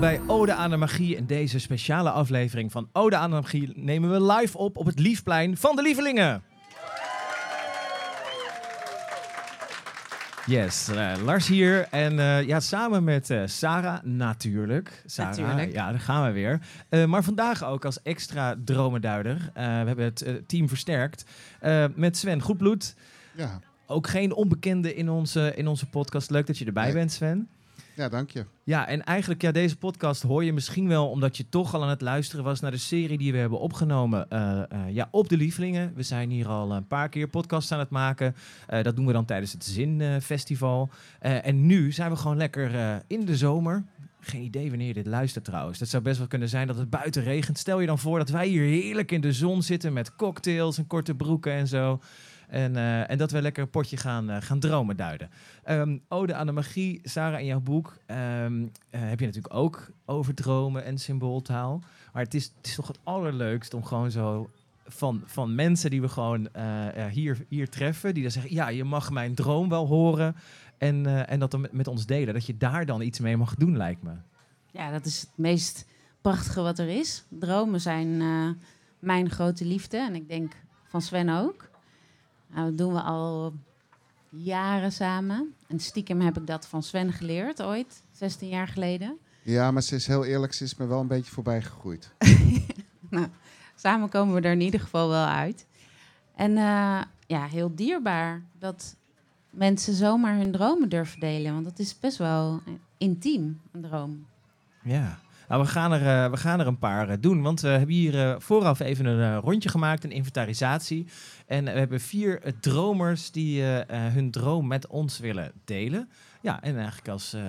welkom bij Ode aan de Magie. En deze speciale aflevering van Ode aan de Magie nemen we live op op het Liefplein van de Lievelingen. Yes, eh, Lars hier en eh, ja, samen met eh, Sarah natuurlijk. Sarah, Natuurlijk. Ja, daar gaan we weer. Eh, maar vandaag ook als extra dromenduider. Eh, we hebben het team versterkt eh, met Sven Goedbloed. Ja, Ook geen onbekende in onze, in onze podcast. Leuk dat je erbij Nee. bent, Sven. Ja, dank je. Ja, en eigenlijk, ja, deze podcast hoor je misschien wel omdat je toch al aan het luisteren was naar de serie die we hebben opgenomen eh, eh, ja, op de Lievelingen. We zijn hier al een paar keer podcasts aan het maken. Eh, dat doen we dan tijdens het Zinfestival. Eh en nu zijn we gewoon lekker in de zomer. Geen idee wanneer je dit luistert trouwens. Dat zou best wel kunnen zijn dat het buiten regent. Stel je dan voor dat wij hier heerlijk in de zon zitten met cocktails en korte broeken en zo. En, eh, en dat we lekker een potje gaan, eh, gaan dromen duiden. Ehm, Ode aan de magie, Sarah, in jouw boek ehm, eh, heb je natuurlijk ook over dromen en symbooltaal. Maar het is, het is toch het allerleukst om gewoon zo van, van mensen die we gewoon hier, hier treffen, die dan zeggen, ja, je mag mijn droom wel horen en, en dat dan met, met ons delen. Dat je daar dan iets mee mag doen, lijkt me. Ja, dat is het meest prachtige wat er is. Dromen zijn mijn grote liefde en ik denk van Sven ook. Nou, dat doen we al jaren samen. En stiekem heb ik dat van Sven geleerd ooit, 16 jaar geleden. Ja, maar ze is heel eerlijk, ze is me wel een beetje voorbij gegroeid. Nou, samen komen we er in ieder geval wel uit. En eh, ja, heel dierbaar dat mensen zomaar hun dromen durven delen. Want dat is best wel intiem, een droom. Ja. Nou, we gaan, er, eh, we gaan er een paar eh, doen, want we hebben hier eh, vooraf even een rondje gemaakt, een inventarisatie. En we hebben vier dromers die hun droom met ons willen delen. Ja, en eigenlijk als, eh,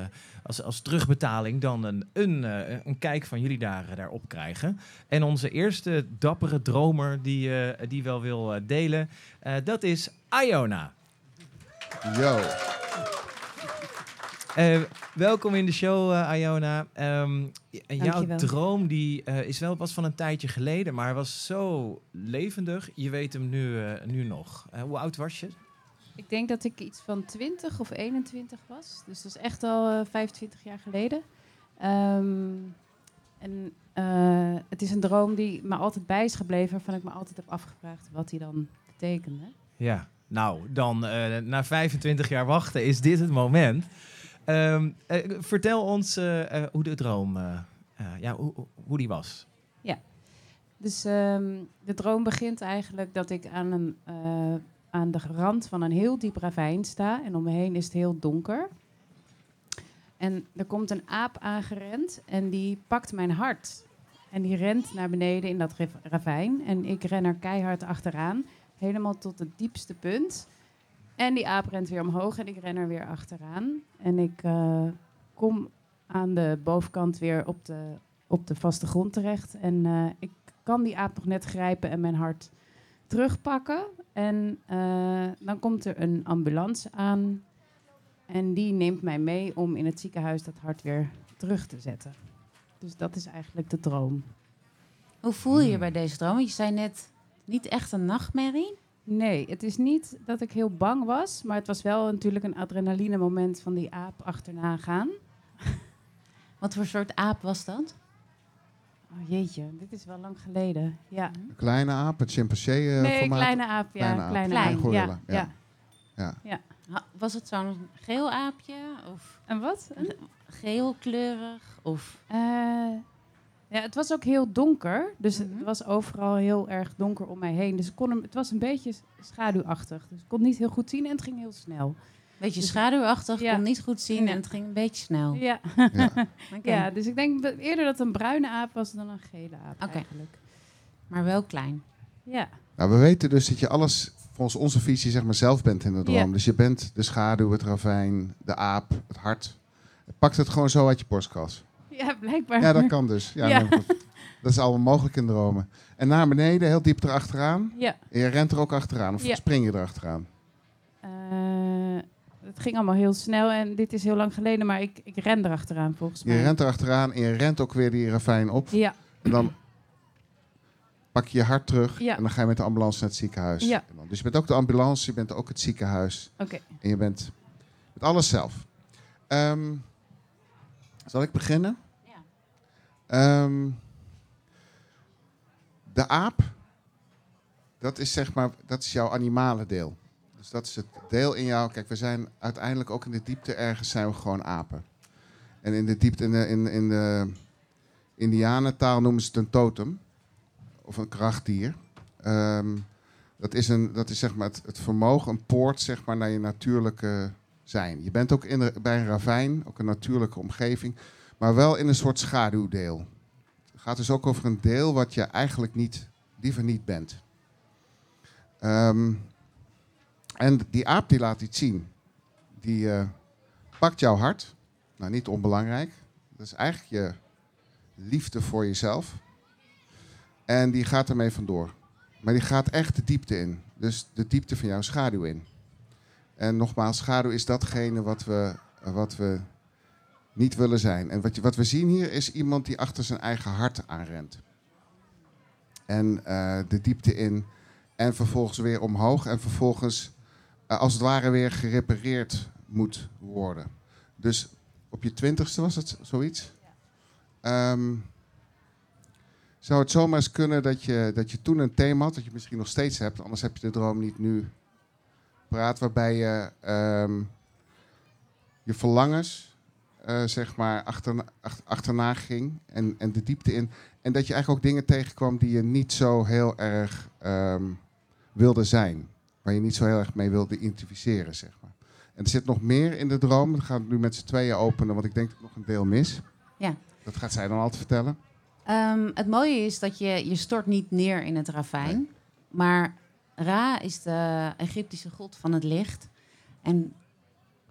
als, als terugbetaling dan een, een, een kijk van jullie daar, daarop krijgen. En onze eerste dappere dromer die, die wel wil delen, dat is Iona. Yo. Eh, welkom in de show, eh, Iona. J- jouw droom die, eh, is wel pas van een tijdje geleden, maar was zo levendig. Je weet hem nu, nu nog. Hoe oud was je? Ik denk dat ik iets van 20 of 21 was. Dus dat is echt al eh, 25 jaar geleden. Ehm, en het is een droom die me altijd bij is gebleven, waarvan ik me altijd heb afgevraagd wat die dan betekende. Ja, nou, dan na 25 jaar wachten is dit het moment. Ehm, eh, vertel ons eh, eh, hoe de droom, ja, hoe, hoe- die was. Dus ehm, de droom begint eigenlijk dat ik aan, een, aan de rand van een heel diep ravijn sta. En om me heen is het heel donker. En er komt een aap aangerend en die pakt mijn hart. En die rent naar beneden in dat ravijn. En ik ren er keihard achteraan, helemaal tot het diepste punt. En die aap rent weer omhoog en ik ren er weer achteraan. En ik eh, kom aan de bovenkant weer op de, op de vaste grond terecht. En eh, ik kan die aap nog net grijpen en mijn hart terugpakken. En eh, dan komt er een ambulance aan. En die neemt mij mee om in het ziekenhuis dat hart weer terug te zetten. Dus dat is eigenlijk de droom. Hoe voel je je Hmm. bij deze droom? Je zei net niet echt een nachtmerrie. Nee, het is niet dat ik heel bang was, maar het was wel natuurlijk een adrenaline moment van die aap achterna gaan. Wat voor soort aap was dat? Oh jeetje, dit is wel lang geleden. Ja. Een kleine aap, het chimpansee eh nee, formaat. kleine aap, ja. Kleine aap. Kleine Klein. Gorilla, Ja, ja. ja. Ha- Was het zo'n geel aapje? Of En wat? Een- geelkleurig? Of Eh, ja, het was ook heel donker. Dus Mhm. het was overal heel erg donker om mij heen. Dus ik kon hem, het was een beetje schaduwachtig. Dus ik kon niet heel goed zien en het ging heel snel. beetje Dus- schaduwachtig, Ja. kon niet goed zien Ja. en het ging een beetje snel. Ja. Ja. Ja, dus ik denk eerder dat het een bruine aap was dan een gele aap Oké. eigenlijk. Maar wel klein. Ja. Nou, we weten dus dat je alles volgens onze visie zeg maar zelf bent in de droom. Ja. Dus je bent de schaduw, het ravijn, de aap, het hart. Pakt het gewoon zo uit je borstkas. Ja, blijkbaar. Ja, dat kan dus. Ja, dat is allemaal mogelijk in dromen. En naar beneden, heel diep erachteraan. Ja. En je rent er ook achteraan of Ja. spring je erachteraan? Eh, het ging allemaal heel snel en dit is heel lang geleden, maar ik, ik ren erachteraan volgens Je mij. rent erachteraan en je rent ook weer die ravijn op. Ja, En dan pak je je hart terug Ja. en dan ga je met de ambulance naar het ziekenhuis. Ja. Dus je bent ook de ambulance, je bent ook het ziekenhuis. oké. En je bent met alles zelf. Ehm, zal ik beginnen? Ehm, de aap, dat is zeg maar, dat is jouw animale deel. Dus dat is het deel in jou. Kijk, we zijn uiteindelijk ook in de diepte ergens zijn we gewoon apen. En in de diepte, in de, in, in de Indianentaal noemen ze het een totem. Of een krachtdier. Ehm, dat is, een, dat is zeg maar het, het vermogen, een poort zeg maar, naar je natuurlijke zijn. Je bent ook in bij een ravijn, ook een natuurlijke omgeving, maar wel in een soort schaduwdeel. Het gaat dus ook over een deel wat je eigenlijk niet, liever niet bent. Ehm, en die aap die laat iets zien. Die eh, pakt jouw hart, nou niet onbelangrijk, dat is eigenlijk je liefde voor jezelf. En die gaat ermee vandoor. Maar die gaat echt de diepte in. Dus de diepte van jouw schaduw in. En nogmaals, schaduw is datgene wat we, wat we niet willen zijn. En wat, je, wat we zien hier is iemand die achter zijn eigen hart aanrent. En uh, de diepte in. En vervolgens weer omhoog. En vervolgens uh, als het ware weer gerepareerd moet worden. Dus op je twintigste was het zoiets? Um, zou het zomaar eens kunnen dat je, dat je toen een thema had, dat je misschien nog steeds hebt, anders heb je de droom niet nu praat, waarbij je um, je verlangens, uh, zeg maar, achterna, achterna ging en, en de diepte in. En dat je eigenlijk ook dingen tegenkwam die je niet zo heel erg um, wilde zijn. Waar je niet zo heel erg mee wilde identificeren, zeg maar. En er zit nog meer in de droom. We gaan het nu met z'n tweeën openen, want ik denk dat ik nog een deel mis. Ja. Dat gaat zij dan altijd vertellen. Um, het mooie is dat je, je stort niet neer in het ravijn. Nee. Maar Ra is de Egyptische god van het licht. En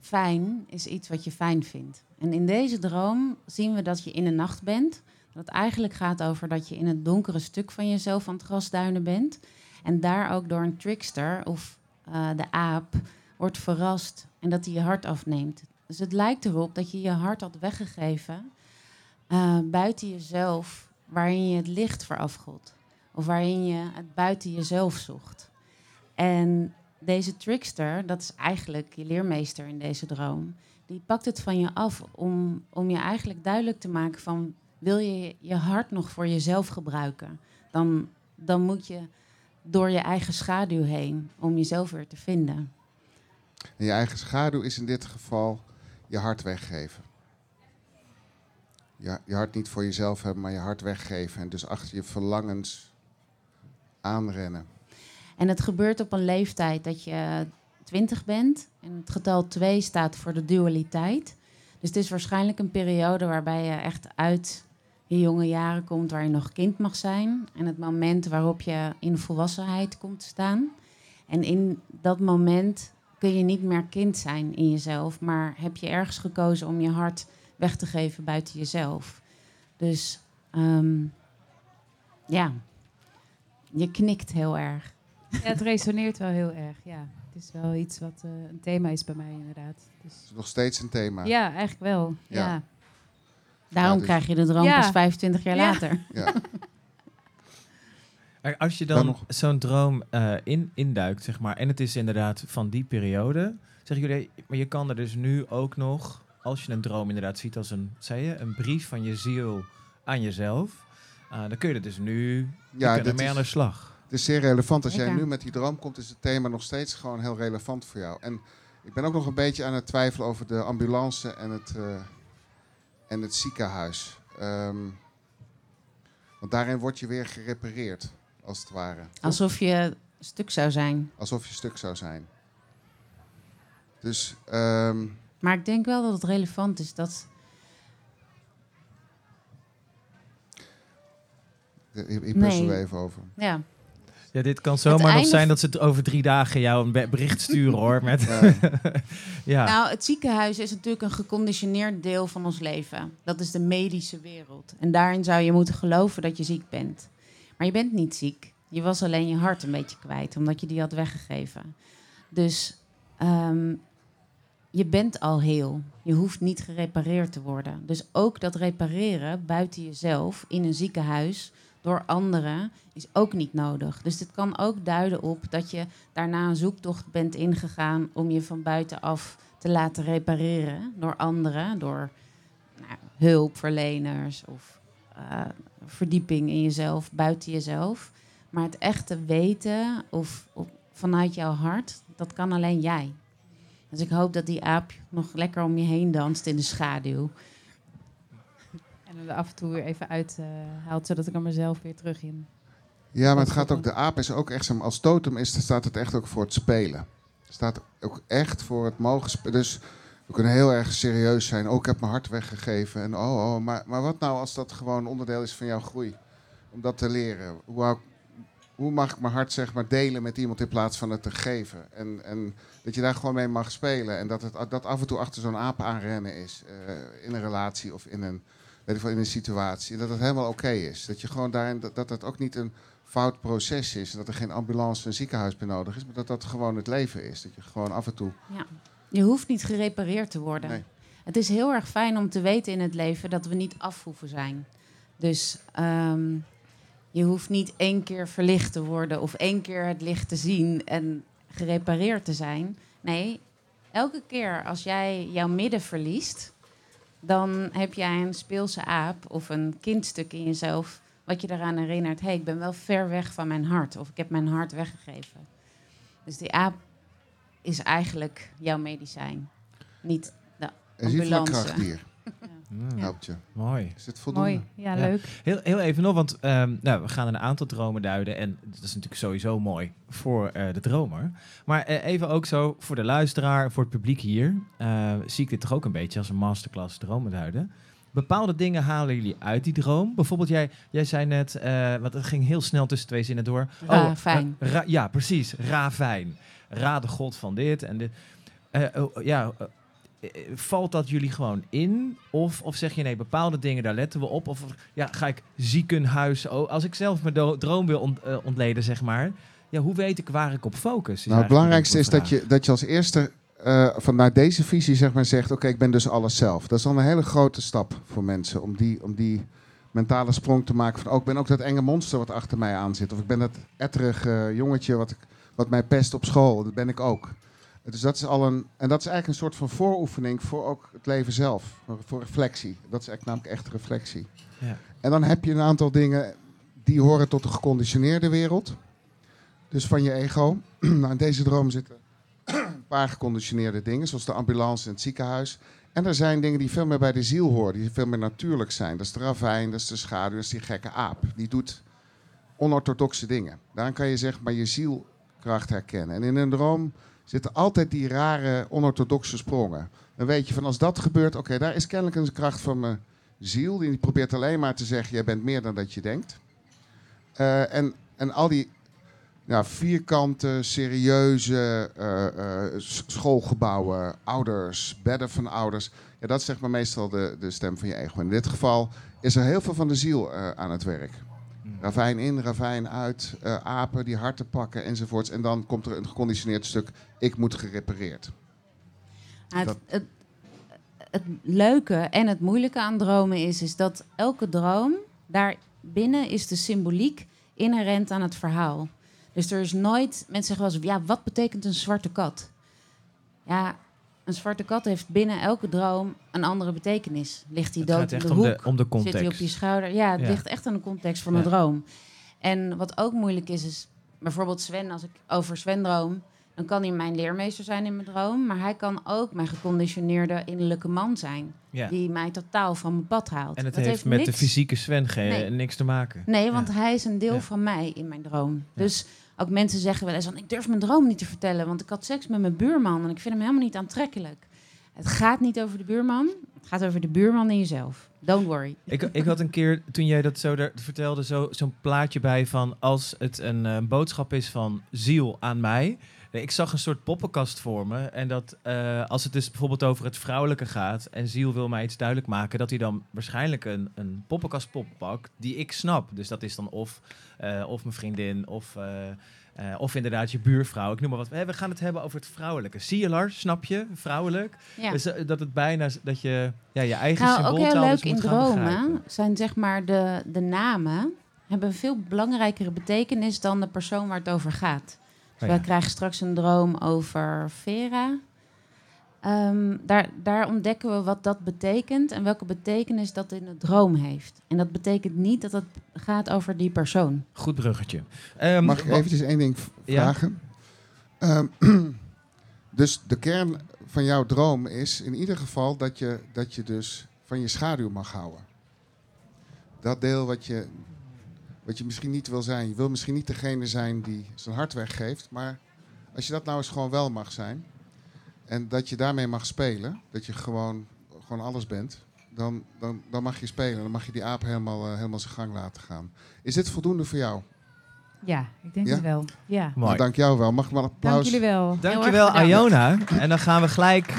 fijn is iets wat je fijn vindt. En in deze droom zien we dat je in de nacht bent. Dat het eigenlijk gaat over dat je in het donkere stuk van jezelf aan het grasduinen bent. En daar ook door een trickster of uh, de aap wordt verrast en dat hij je hart afneemt. Dus het lijkt erop dat je je hart had weggegeven uh, buiten jezelf, waarin je het licht verafgod. Of waarin je het buiten jezelf zocht. En deze trickster, dat is eigenlijk je leermeester in deze droom, die pakt het van je af om, om je eigenlijk duidelijk te maken van wil je je hart nog voor jezelf gebruiken, dan, dan moet je door je eigen schaduw heen om jezelf weer te vinden. En je eigen schaduw is in dit geval je hart weggeven. Je, je hart niet voor jezelf hebben, maar je hart weggeven. En dus achter je verlangens aanrennen. En het gebeurt op een leeftijd dat je 20 bent. En het getal 2 staat voor de dualiteit. Dus het is waarschijnlijk een periode waarbij je echt uit je jonge jaren komt, waar je nog kind mag zijn. En het moment waarop je in volwassenheid komt staan. En in dat moment kun je niet meer kind zijn in jezelf, maar heb je ergens gekozen om je hart weg te geven buiten jezelf. Dus um, ja, je knikt heel erg. Ja, het resoneert wel heel erg, ja. Het is wel iets wat uh, een thema is bij mij inderdaad. Dus... Het is nog steeds een thema. Ja, eigenlijk wel, ja. ja. Daarom ja, dus... krijg je de droom ja. pas 25 jaar later. Ja. Als je dan, dan zo'n droom uh, in, induikt, zeg maar, en het is inderdaad van die periode, zeg jullie, maar je kan er dus nu ook nog, als je een droom inderdaad ziet als een, zei je, een brief van je ziel aan jezelf, uh, dan kun je er dus nu ja, ermee aan de slag. Het is zeer relevant. Als jij nu met die droom komt, is het thema nog steeds gewoon heel relevant voor jou. En ik ben ook nog een beetje aan het twijfelen over de ambulance en het, uh, en het ziekenhuis. Um, want daarin word je weer gerepareerd als het ware. Alsof je stuk zou zijn. Alsof je stuk zou zijn. Dus. Um, maar ik denk wel dat het relevant is dat. Hier, hier nee. we even over. Ja. Ja, dit kan zomaar nog zijn dat ze het over drie dagen jou een bericht sturen hoor. Met ja. ja. Nou, het ziekenhuis is natuurlijk een geconditioneerd deel van ons leven. Dat is de medische wereld. En daarin zou je moeten geloven dat je ziek bent. Maar je bent niet ziek. Je was alleen je hart een beetje kwijt, omdat je die had weggegeven. Dus um, je bent al heel. Je hoeft niet gerepareerd te worden. Dus ook dat repareren buiten jezelf in een ziekenhuis door anderen is ook niet nodig. Dus dit kan ook duiden op dat je daarna een zoektocht bent ingegaan om je van buitenaf te laten repareren door anderen, door nou, hulpverleners of eh, verdieping in jezelf, buiten jezelf. Maar het echte weten of, of vanuit jouw hart, dat kan alleen jij. Dus ik hoop dat die aap nog lekker om je heen danst in de schaduw. Er af en toe weer even uithaalt, zodat ik er mezelf weer terug in. Ja, maar het gaat ook, de aap is ook echt, als totem is, staat het echt ook voor het spelen. Het staat ook echt voor het mogen spelen. Dus we kunnen heel erg serieus zijn. Oh, ik heb mijn hart weggegeven. En oh, oh, maar, maar wat nou als dat gewoon onderdeel is van jouw groei? Om dat te leren. Hoe, hoe mag ik mijn hart zeg maar delen met iemand in plaats van het te geven? En, en dat je daar gewoon mee mag spelen. En dat het dat af en toe achter zo'n aap aanrennen is. eh, in een relatie of in een, weet ik in een situatie. En dat het helemaal oké is. Dat je gewoon daarin, dat, dat ook niet een fout proces is. En dat er geen ambulance en ziekenhuis bij nodig is. Maar dat dat gewoon het leven is. Dat je gewoon af en toe... Ja. Je hoeft niet gerepareerd te worden. Nee. Het is heel erg fijn om te weten in het leven dat we niet af hoeven zijn. Dus ehm, je hoeft niet één keer verlicht te worden of één keer het licht te zien en gerepareerd te zijn. Nee, elke keer als jij jouw midden verliest, dan heb jij een speelse aap of een kindstuk in jezelf wat je eraan herinnert: hé, hey, ik ben wel ver weg van mijn hart of ik heb mijn hart weggegeven. Dus die aap is eigenlijk jouw medicijn, niet de Er zit maar ambulance. kracht hier. Mm, Helpt je. Mooi. Is het voldoende? Mooi, ja, Ja. leuk. Heel, heel even nog, want ehm, nou, we gaan een aantal dromen duiden. En dat is natuurlijk sowieso mooi voor eh, de dromer. Maar eh, even ook zo voor de luisteraar, voor het publiek hier. eh, zie ik dit toch ook een beetje als een masterclass dromen duiden. Bepaalde dingen halen jullie uit die droom. Bijvoorbeeld, jij, jij zei net, eh want het ging heel snel tussen twee zinnen door. Ravijn. eh, ra- ja, precies. Ravijn. Ra de god van dit en dit. Eh, oh, ja, valt dat jullie gewoon in? Of, of zeg je nee, bepaalde dingen, daar letten we op? Of ja, ga ik ziekenhuis... Oh, als ik zelf mijn droom wil ont- eh, ontleden, zeg maar... Ja, hoe weet ik waar ik op focus? Nou, het belangrijkste is dat je, dat je als eerste eh, vanuit deze visie zeg maar, zegt... oké, ik ben dus alles zelf. Dat is dan een hele grote stap voor mensen... om die, om die mentale sprong te maken van... oh, ik ben ook dat enge monster wat achter mij aan zit. Of ik ben dat etterige jongetje wat, ik, wat mij pest op school. Dat ben ik ook. Dus dat is al een... En dat is eigenlijk een soort van vooroefening voor ook het leven zelf. Voor, reflectie. Dat is eigenlijk namelijk echt reflectie. Ja. En dan heb je een aantal dingen... die horen tot de geconditioneerde wereld. Dus van je ego. nou, in deze droom zitten een paar geconditioneerde dingen, zoals de ambulance en het ziekenhuis. En er zijn dingen die veel meer bij de ziel horen, die veel meer natuurlijk zijn. Dat is de ravijn, dat is de schaduw, dat is die gekke aap. Die doet onorthodoxe dingen. Daarin kan je zeg maar je zielkracht herkennen. En in een droom zitten altijd die rare onorthodoxe sprongen. Dan weet je van als dat gebeurt, oké, daar is kennelijk een kracht van mijn ziel. Die probeert alleen maar te zeggen, jij bent meer dan dat je denkt. Eh, en, en al die ja, vierkante, serieuze eh, eh, schoolgebouwen, ouders, bedden van ouders. Ja, dat is zeg maar meestal de, de stem van je ego. In dit geval is er heel veel van de ziel aan het werk. Ravijn in, ravijn uit, eh, apen die harten pakken enzovoorts. En dan komt er een geconditioneerd stuk, ik moet gerepareerd. Nou, het, het, het leuke en het moeilijke aan dromen is, is dat elke droom, daar binnen is de symboliek inherent aan het verhaal. Dus er is nooit, mensen zeggen wel eens, ja, wat betekent een zwarte kat? Ja, een zwarte kat heeft binnen elke droom een andere betekenis. Ligt hij dood in de om hoek? de, om de Zit hij op context. je schouder? Ja, het Ja. ligt echt aan de context van Ja. de droom. En wat ook moeilijk is, is bijvoorbeeld Sven, als ik over Sven droom, dan kan hij mijn leermeester zijn in mijn droom, maar hij kan ook mijn geconditioneerde innerlijke man zijn, Ja. die mij totaal van mijn pad haalt. En het Dat heeft, met de fysieke Sven geen, Nee. niks te maken. Nee, want hij is een deel van mij in mijn droom. Dus ook mensen zeggen wel eens van, ik durf mijn droom niet te vertellen, want ik had seks met mijn buurman en ik vind hem helemaal niet aantrekkelijk. Het gaat niet over de buurman, het gaat over de buurman in jezelf. Don't worry. Ik, ik had een keer, toen jij dat zo daar vertelde, zo- zo'n plaatje bij van als het een eh, boodschap is van ziel aan mij. Nee, Ik zag een soort poppenkast voor me. En dat eh, als het dus bijvoorbeeld over het vrouwelijke gaat en ziel wil mij iets duidelijk maken, dat hij dan waarschijnlijk een, een poppenkastpop pakt die ik snap. Dus dat is dan of, eh, of mijn vriendin of, eh, of inderdaad je buurvrouw. Ik noem maar wat. We gaan het hebben over het vrouwelijke. Lars, snap je? Vrouwelijk. Ja. Dus dat het bijna dat je ja, je eigen Nou, ook symbooltaal heel dus leuk in gaan dromen begrijpen. zijn zeg maar de, de namen hebben een veel belangrijkere betekenis dan de persoon waar het over gaat. Dus Oh wij ja. krijgen straks een droom over Vera. Ehm, daar, daar ontdekken we wat dat betekent en welke betekenis dat in de droom heeft. En dat betekent niet dat het gaat over die persoon. Goed bruggetje. Ehm, Mag ik eventjes één ding Ja. vragen? Ehm, dus de kern van jouw droom is in ieder geval dat je, dat je dus van je schaduw mag houden. Dat deel wat je, wat je misschien niet wil zijn. Je wil misschien niet degene zijn die zijn hart weggeeft. Maar als je dat nou eens gewoon wel mag zijn. En dat je daarmee mag spelen. Dat je gewoon, gewoon alles bent. Dan, dan, dan mag je spelen. Dan mag je die aap helemaal, eh, helemaal zijn gang laten gaan. Is dit voldoende voor jou? Ja, ik denk Ja? het wel. Ja. Mooi. Nou, dank jou wel. Mag ik maar een applaus? Dank jullie wel. Dankjewel, Heel erg Iona. En dan gaan we gelijk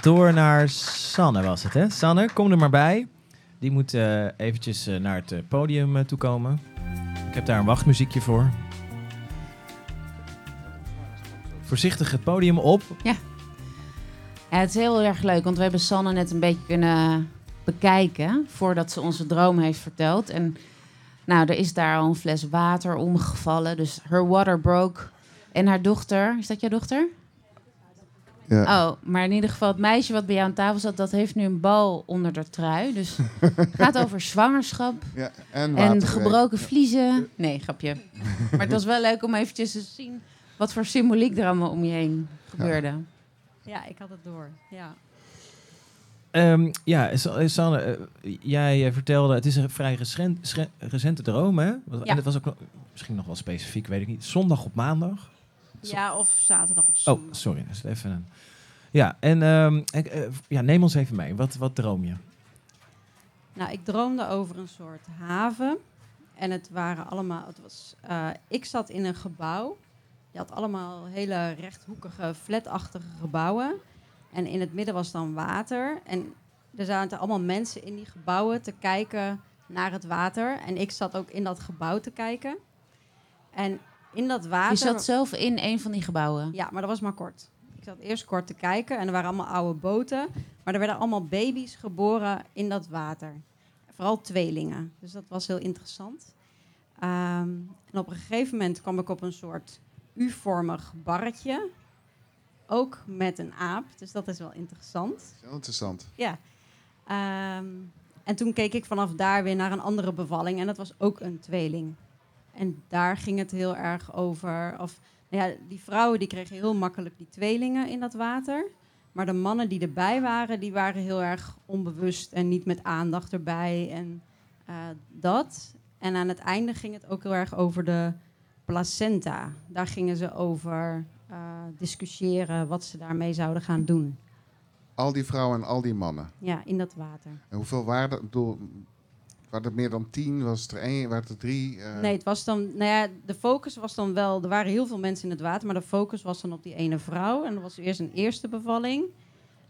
door naar Sanne, was het, hè? Sanne, kom er maar bij. Die moet eh, eventjes eh, naar het eh, podium eh, toekomen. Ik heb daar een wachtmuziekje voor. Voorzichtig het podium op. Ja, het is heel erg leuk, want we hebben Sanne net een beetje kunnen bekijken voordat ze onze droom heeft verteld. En nou, er is daar al een fles water omgevallen, dus her water broke. En haar dochter, is dat jouw dochter? Ja. Oh, maar in ieder geval het meisje wat bij jou aan tafel zat, dat heeft nu een bal onder de trui. Dus het gaat over zwangerschap Ja, en en gebroken vliezen. Nee, grapje. Maar het was wel leuk om eventjes te zien wat voor symboliek er allemaal om je heen gebeurde. Ja, ik had het door. Ja. Ehm, ja, Sa- Sanne, eh, jij eh, vertelde, het is een vrij recent, recente droom, hè? Ja. En dat was ook misschien nog wel specifiek, weet ik niet. Zondag op maandag? Zo- ja, of zaterdag op Oh, zondag. sorry. Dat is even een... Ja, en ehm, ik, eh, ja, neem ons even mee. Wat, wat droom je? Nou, ik droomde over een soort haven. En het waren allemaal... Het was, eh, ik zat in een gebouw. Je had allemaal hele rechthoekige, flatachtige gebouwen. En in het midden was dan water. En er zaten allemaal mensen in die gebouwen te kijken naar het water. En ik zat ook in dat gebouw te kijken. En in dat water... Je zat zelf in een van die gebouwen. Ja, maar dat was maar kort. Ik zat eerst kort te kijken en er waren allemaal oude boten. Maar er werden allemaal baby's geboren in dat water. Vooral tweelingen. Dus dat was heel interessant. Ehm, en op een gegeven moment kwam ik op een soort U-vormig barretje. Ook met een aap. Dus dat is wel interessant. Heel interessant. Ja. Ehm, en toen keek ik vanaf daar weer naar een andere bevalling. En dat was ook een tweeling. En daar ging het heel erg over. Of, nou ja, die vrouwen die kregen heel makkelijk die tweelingen in dat water. Maar de mannen die erbij waren, die waren heel erg onbewust en niet met aandacht erbij. En eh, dat. En aan het einde ging het ook heel erg over de placenta. Daar gingen ze over eh, discussiëren wat ze daarmee zouden gaan doen. Al die vrouwen en al die mannen. Ja, in dat water. En hoeveel waren er? Waren er meer dan tien? Was het er één? Waren het er drie? Eh, Nee, het was dan, nou ja, de focus was dan wel, er waren heel veel mensen in het water, maar de focus was dan op die ene vrouw. En dat was eerst een eerste bevalling.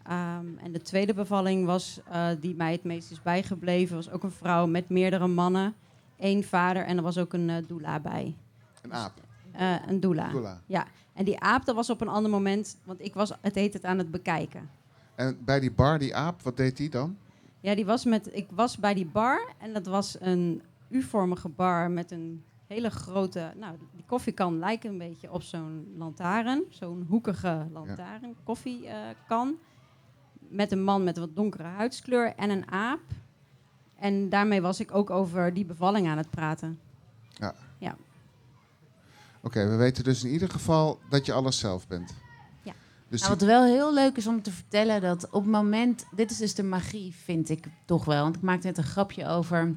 Ehm, en de tweede bevalling was, eh, die mij het meest is bijgebleven, was ook een vrouw met meerdere mannen, één vader en er was ook een eh doula bij. Een aap. Een doula. Doula. En die aap, dat was op een ander moment, want ik was het heet het aan het bekijken. En bij die bar, die aap, wat deed die dan? Ja, die was met, ik was bij die bar en dat was een U-vormige bar met een hele grote, nou, die koffiekan lijkt een beetje op zo'n lantaarn, zo'n hoekige lantaarn, koffiekan, met een man met een wat donkere huidskleur en een aap. En daarmee was ik ook over die bevalling aan het praten. Oké, we weten dus in ieder geval dat je alles zelf bent. Ja. Dus Nou, wat wel heel leuk is om te vertellen, dat op het moment... Dit is dus de magie, vind ik toch wel. Want ik maakte net een grapje over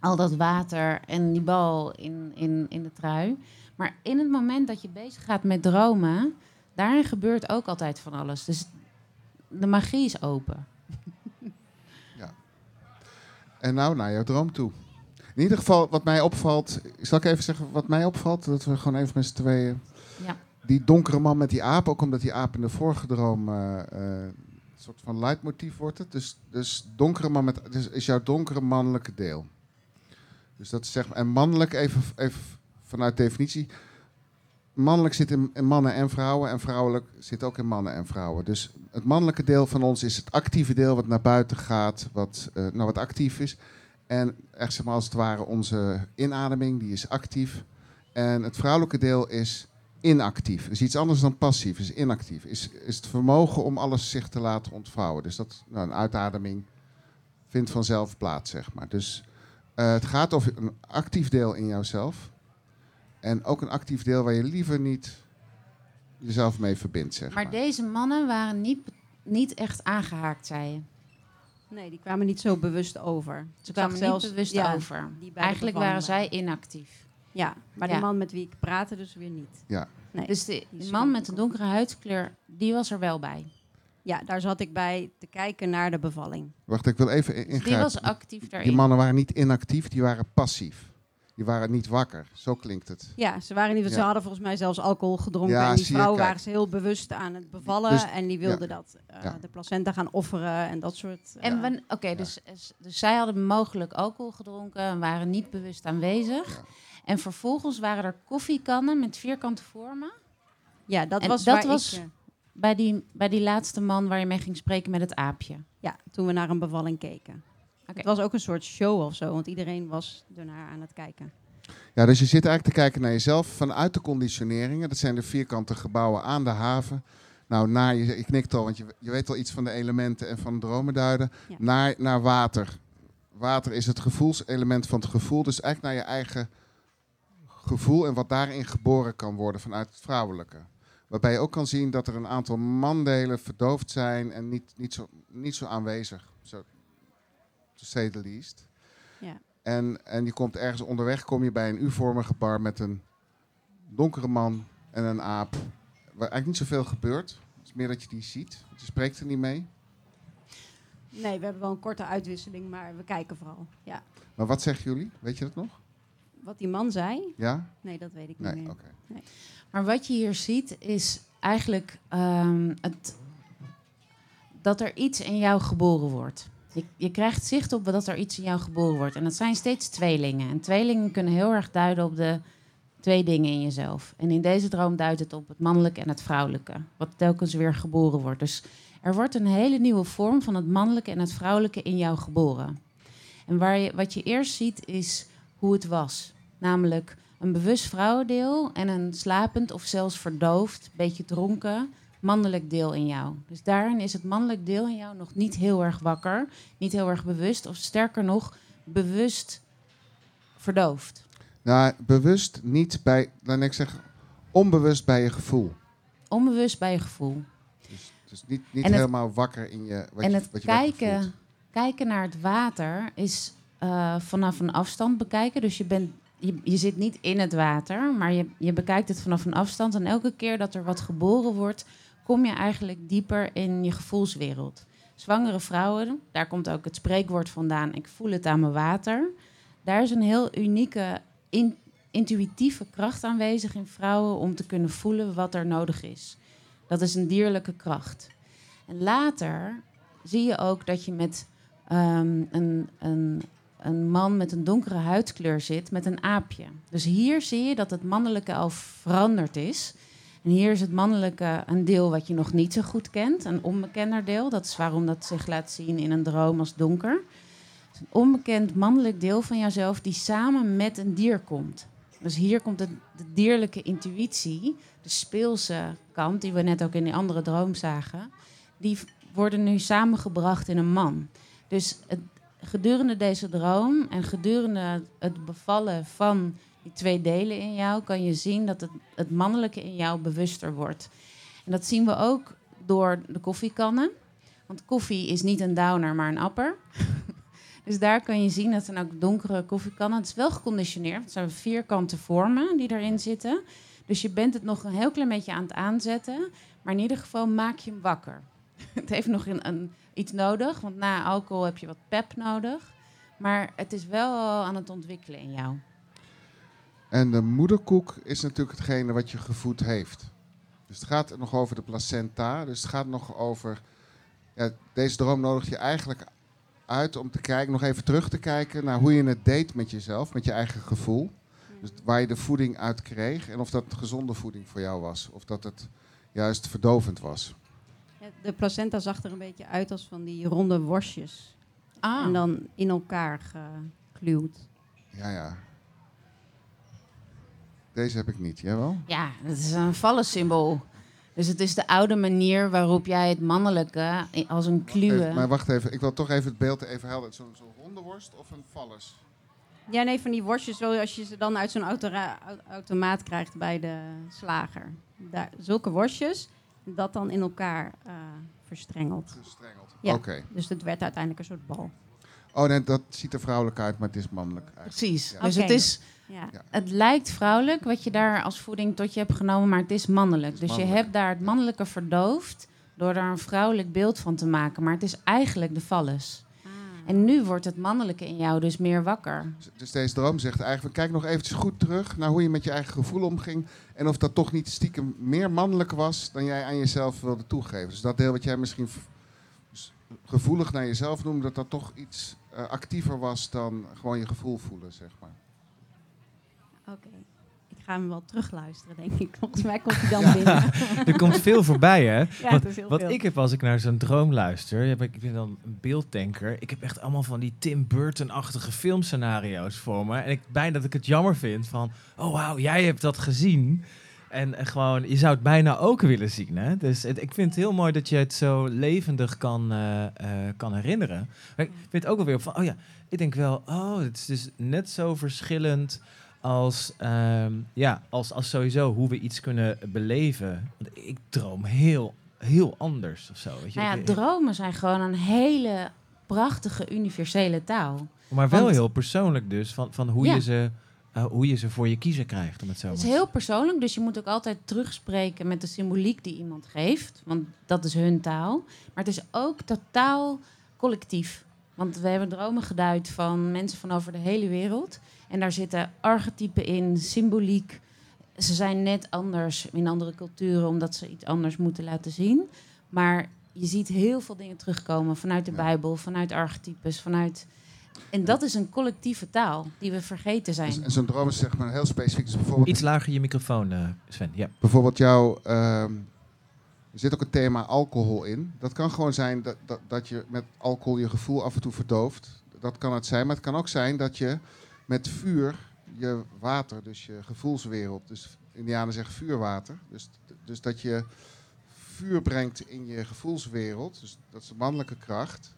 al dat water en die bal in, in, in de trui. Maar in het moment dat je bezig gaat met dromen... daarin gebeurt ook altijd van alles. Dus de magie is open. En nou naar jouw droom toe. In ieder geval, wat mij opvalt... Zal ik even zeggen wat mij opvalt? Dat we gewoon even met z'n tweeën... Ja. Die donkere man met die aap, ook omdat die aap in de vorige droom... eh, eh, een soort van leidmotief wordt het. Dus, dus donkere man met... Dus is jouw donkere mannelijke deel. Dus dat zeg maar... En mannelijk, even, even vanuit definitie... Mannelijk zit in, in mannen en vrouwen en vrouwelijk zit ook in mannen en vrouwen. Dus het mannelijke deel van ons is het actieve deel wat naar buiten gaat, wat, eh, nou, wat actief is. En echt zeg maar als het ware onze inademing, die is actief. En het vrouwelijke deel is inactief. is iets anders dan passief, is inactief. Is, is het vermogen om alles zich te laten ontvouwen. Dus dat, nou, een uitademing vindt vanzelf plaats, zeg maar. Dus eh, het gaat over een actief deel in jouzelf. En ook een actief deel waar je liever niet jezelf mee verbindt, zeg maar. Maar deze mannen waren niet, niet echt aangehaakt, zei je. Nee, die kwamen niet zo bewust over. Ze kwamen zelfs- niet bewust ja, over. Eigenlijk waren zij inactief. Ja, maar Ja. die man met wie ik praatte dus weer niet. Ja. Nee. Dus de, die man met de donkere huidskleur, die was er wel bij. Ja, daar zat ik bij te kijken naar de bevalling. Wacht, ik wil even in- Dus die ingrijpen. was actief daarin. Die mannen waren niet inactief, die waren passief. Die waren niet wakker. Zo klinkt het. Ja, ze, waren niet, ze Ja. hadden volgens mij zelfs alcohol gedronken. Ja, en die zie je, vrouw kijk. waren ze heel bewust aan het bevallen. Dus- en die wilden dat eh, Ja. de placenta gaan offeren en dat soort... eh, En wan- Oké, dus, dus zij hadden mogelijk alcohol gedronken en waren niet bewust aanwezig. Ja. En vervolgens waren er koffiekannen met vierkante vormen. ja, dat en was dat waar was- ik... eh, Bij die, bij die laatste man waar je mee ging spreken met het aapje. ja, toen we naar een bevalling keken. Oké. Het was ook een soort show of zo, want iedereen was ernaar aan het kijken. Ja, dus je zit eigenlijk te kijken naar jezelf vanuit de conditioneringen. Dat zijn de vierkante gebouwen aan de haven. Nou, naar, je, je knikt al, want je, je weet al iets van de elementen en van dromenduiden. Ja. Naar, naar water. Water is het gevoelselement van het gevoel. Dus eigenlijk naar je eigen gevoel en wat daarin geboren kan worden vanuit het vrouwelijke. Waarbij je ook kan zien dat er een aantal mandelen verdoofd zijn en niet, niet, zo, niet zo aanwezig. Zo, to say the least. Ja. En, en je komt ergens onderweg, kom je bij een U-vormige bar met een donkere man en een aap. Waar eigenlijk niet zoveel gebeurt. Het is meer dat je die ziet. Want je spreekt er niet mee. Nee, we hebben wel een korte uitwisseling, maar we kijken vooral. Ja. Maar wat zeggen jullie? Weet je dat nog? Wat die man zei, Ja? nee, dat weet ik Nee, niet meer. Maar wat je hier ziet is eigenlijk ehm, het, dat er iets in jou geboren wordt. Je, je krijgt zicht op dat er iets in jou geboren wordt. En dat zijn steeds tweelingen. En tweelingen kunnen heel erg duiden op de twee dingen in jezelf. En in deze droom duidt het op het mannelijke en het vrouwelijke. Wat telkens weer geboren wordt. Dus er wordt een hele nieuwe vorm van het mannelijke en het vrouwelijke in jou geboren. En waar je, wat je eerst ziet is hoe het was. Namelijk een bewust vrouwendeel en een slapend of zelfs verdoofd, beetje dronken, mannelijk deel in jou. Dus daarin is het mannelijk deel in jou nog niet heel erg wakker, niet heel erg bewust, of sterker nog, bewust verdoofd. Nou, bewust niet bij, dan ik zeg, onbewust bij je gevoel. Onbewust bij je gevoel. Dus, dus niet, niet het- helemaal wakker in je. Wat en je, het wat je kijken, kijken naar het water is eh, vanaf een afstand bekijken. Dus je, bent, je, je zit niet in het water, maar je, je bekijkt het vanaf een afstand. En elke keer dat er wat geboren wordt, kom je eigenlijk dieper in je gevoelswereld. Zwangere vrouwen, daar komt ook het spreekwoord vandaan: ik voel het aan mijn water. Daar is een heel unieke, in- intuïtieve kracht aanwezig in vrouwen om te kunnen voelen wat er nodig is. Dat is een dierlijke kracht. En later zie je ook dat je met ehm, een, een, een man met een donkere huidskleur zit met een aapje. Dus hier zie je dat het mannelijke al veranderd is. En hier is het mannelijke een deel wat je nog niet zo goed kent, een onbekender deel. Dat is waarom dat zich laat zien in een droom als donker. Het een onbekend mannelijk deel van jouzelf die samen met een dier komt. Dus hier komt de, de dierlijke intuïtie, de speelse kant, die we net ook in die andere droom zagen, die worden nu samengebracht in een man. Dus het, gedurende deze droom en gedurende het bevallen van die twee delen in jou, kan je zien dat het, het mannelijke in jou bewuster wordt. En dat zien we ook door de koffiekannen. Want koffie is niet een downer, maar een upper. dus daar kan je zien dat zijn ook donkere koffiekannen. Het is wel geconditioneerd. Het zijn vierkante vormen die erin zitten. Dus je bent het nog een heel klein beetje aan het aanzetten. Maar in ieder geval maak je hem wakker. het heeft nog een, een, iets nodig, want na alcohol heb je wat pep nodig. Maar het is wel aan het ontwikkelen in jou. En de moederkoek is natuurlijk hetgene wat je gevoed heeft. Dus het gaat nog over de placenta. Dus het gaat nog over. Ja, deze droom nodigt je eigenlijk uit om te kijken, nog even terug te kijken naar hoe je het deed met jezelf, met je eigen gevoel. Dus waar je de voeding uit kreeg en of dat gezonde voeding voor jou was. Of dat het juist verdovend was. De placenta zag er een beetje uit als van die ronde worstjes. Ah, En dan in elkaar gekluwd. Ja, ja. Deze heb ik niet. Jij wel? Ja, dat is een vallensymbool. Dus het is de oude manier waarop jij het mannelijke als een kluwe... Even, maar wacht even, ik wil toch even het beeld even helder. Zo'n zo'n ronde worst of een vallers? Ja, nee, van die worstjes zoals je ze dan uit zo'n automaat krijgt bij de slager. Daar, zulke worstjes, dat dan in elkaar eh, verstrengeld. Gestrengeld. Ja. Oké. Dus het werd uiteindelijk een soort bal. Oh nee, dat ziet er vrouwelijk uit, maar het is mannelijk eigenlijk. Precies. Ja. Dus het, is, Ja. Het lijkt vrouwelijk wat je daar als voeding tot je hebt genomen, maar het is mannelijk. Het is dus je hebt daar het mannelijke verdoofd door er een vrouwelijk beeld van te maken. Maar het is eigenlijk de vallus. En nu wordt het mannelijke in jou dus meer wakker. Dus- Dus deze droom zegt eigenlijk, kijk nog eventjes goed terug naar hoe je met je eigen gevoel omging. En of dat toch niet stiekem meer mannelijk was dan jij aan jezelf wilde toegeven. Dus dat deel wat jij misschien v- s- gevoelig naar jezelf noemde, dat dat toch iets eh, actiever was dan gewoon je gevoel voelen, zeg maar. Oké. Ga hem wel terugluisteren, denk ik. Volgens mij komt hij dan Ja. binnen. Er komt veel voorbij, hè? Ja, Wat ik heb als ik naar zo'n droom luister, heb ik, ik ben dan een beelddenker. Ik heb echt allemaal van die Tim Burton-achtige filmscenario's voor me. En ik bijna dat ik het jammer vind van, oh wauw, jij hebt dat gezien. En gewoon, je zou het bijna ook willen zien. Hè? Dus het- ik vind het heel mooi dat je het zo levendig kan, eh, eh, kan herinneren. Maar ik vind het ook wel weer van, oh ja, ik denk wel, oh, het is dus net zo verschillend als, ehm, ja, als, als sowieso hoe we iets kunnen beleven. Want ik droom heel, heel anders of zo. Weet je? Nou ja, dromen zijn gewoon een hele prachtige universele taal. maar wel want- heel persoonlijk dus, van, van hoe, Ja. je ze, eh, hoe je ze voor je kiezen krijgt. Om het zo Het is maar heel persoonlijk, dus je moet ook altijd terugspreken met de symboliek die iemand geeft. Want dat is hun taal. Maar het is ook totaal collectief. Want we hebben dromen geduid van mensen van over de hele wereld. En daar zitten archetypen in, symboliek. Ze zijn net anders in andere culturen, omdat ze iets anders moeten laten zien. Maar je ziet heel veel dingen terugkomen vanuit de Ja. Bijbel, vanuit archetypes, vanuit... En dat is een collectieve taal die we vergeten zijn. Dus, en zo'n droom is zeg maar heel specifiek. Dus bijvoorbeeld, Iets lager je microfoon, eh, Sven. Ja. bijvoorbeeld jouw... ehm, er zit ook een thema alcohol in. Dat kan gewoon zijn dat, dat, dat je met alcohol je gevoel af en toe verdooft. Dat kan het zijn. Maar het kan ook zijn dat je met vuur je water, dus je gevoelswereld... Dus Indianen zeggen vuurwater. Dus, dus dat je vuur brengt in je gevoelswereld. Dus dat is de mannelijke kracht.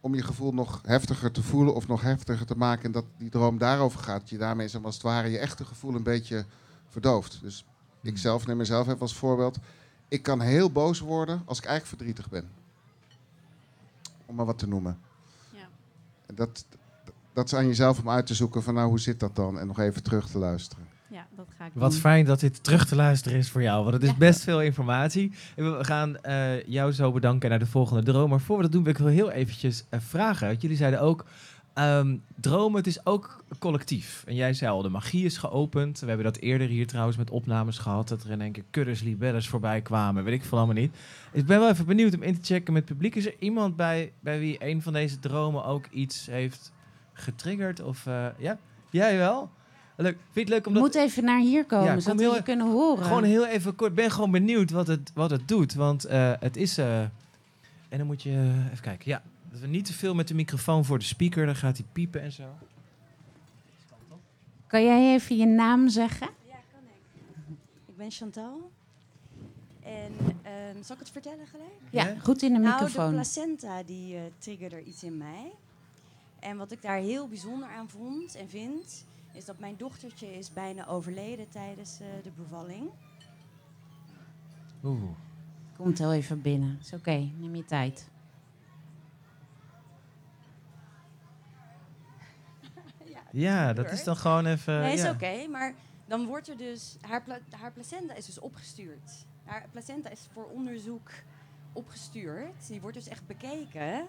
Om je gevoel nog heftiger te voelen of nog heftiger te maken. En dat die droom daarover gaat. Dat je daarmee zeg maar, als het ware je echte gevoel een beetje verdooft. Dus ik zelf neem mezelf even als voorbeeld. Ik kan heel boos worden als ik eigenlijk verdrietig ben. Om maar wat te noemen. Ja. En dat, dat is aan jezelf om uit te zoeken van nou hoe zit dat dan? En nog even terug te luisteren. Ja, dat ga ik Wat doen. fijn dat dit terug te luisteren is voor jou, want het is Ja. best veel informatie. En we gaan eh, jou zo bedanken naar de volgende droom. Maar voor we dat doen, wil ik wel heel eventjes eh, vragen. Want jullie zeiden ook, ehm, dromen, het is ook collectief. En jij zei al, de magie is geopend. We hebben dat eerder hier trouwens met opnames gehad, dat er in één keer kuddes libelles voorbij kwamen. Weet ik veel allemaal niet. Ik ben wel even benieuwd om in te checken met het publiek. Is er iemand bij, bij wie een van deze dromen ook iets heeft getriggerd? Of eh, ja, jij wel? Leuk. Vind je het leuk om dat... moet even naar hier komen, Ja, zodat we je kunnen horen. Gewoon heel even kort. Ik ben gewoon benieuwd wat het, wat het doet. Want eh, het is. eh, en dan moet je. even kijken. Ja. Dat we niet te veel met de microfoon voor de speaker. Dan gaat hij piepen en zo. Kan jij even je naam zeggen? Ja, kan ik. Ik ben Chantal. En ehm, zal ik het vertellen gelijk? Ja, goed in de Nou, de microfoon. placenta die eh, triggerde iets in mij. En wat ik daar heel bijzonder aan vond en vind, is dat mijn dochtertje is bijna overleden tijdens eh, de bevalling. Oeh. Komt heel even binnen. Is oké, neem je tijd. Ja, Ja, dat is dan gewoon even. nee, is ja. oké, maar dan wordt er dus... Haar, pla- haar placenta is dus opgestuurd. Haar placenta is voor onderzoek opgestuurd. Die wordt dus echt bekeken.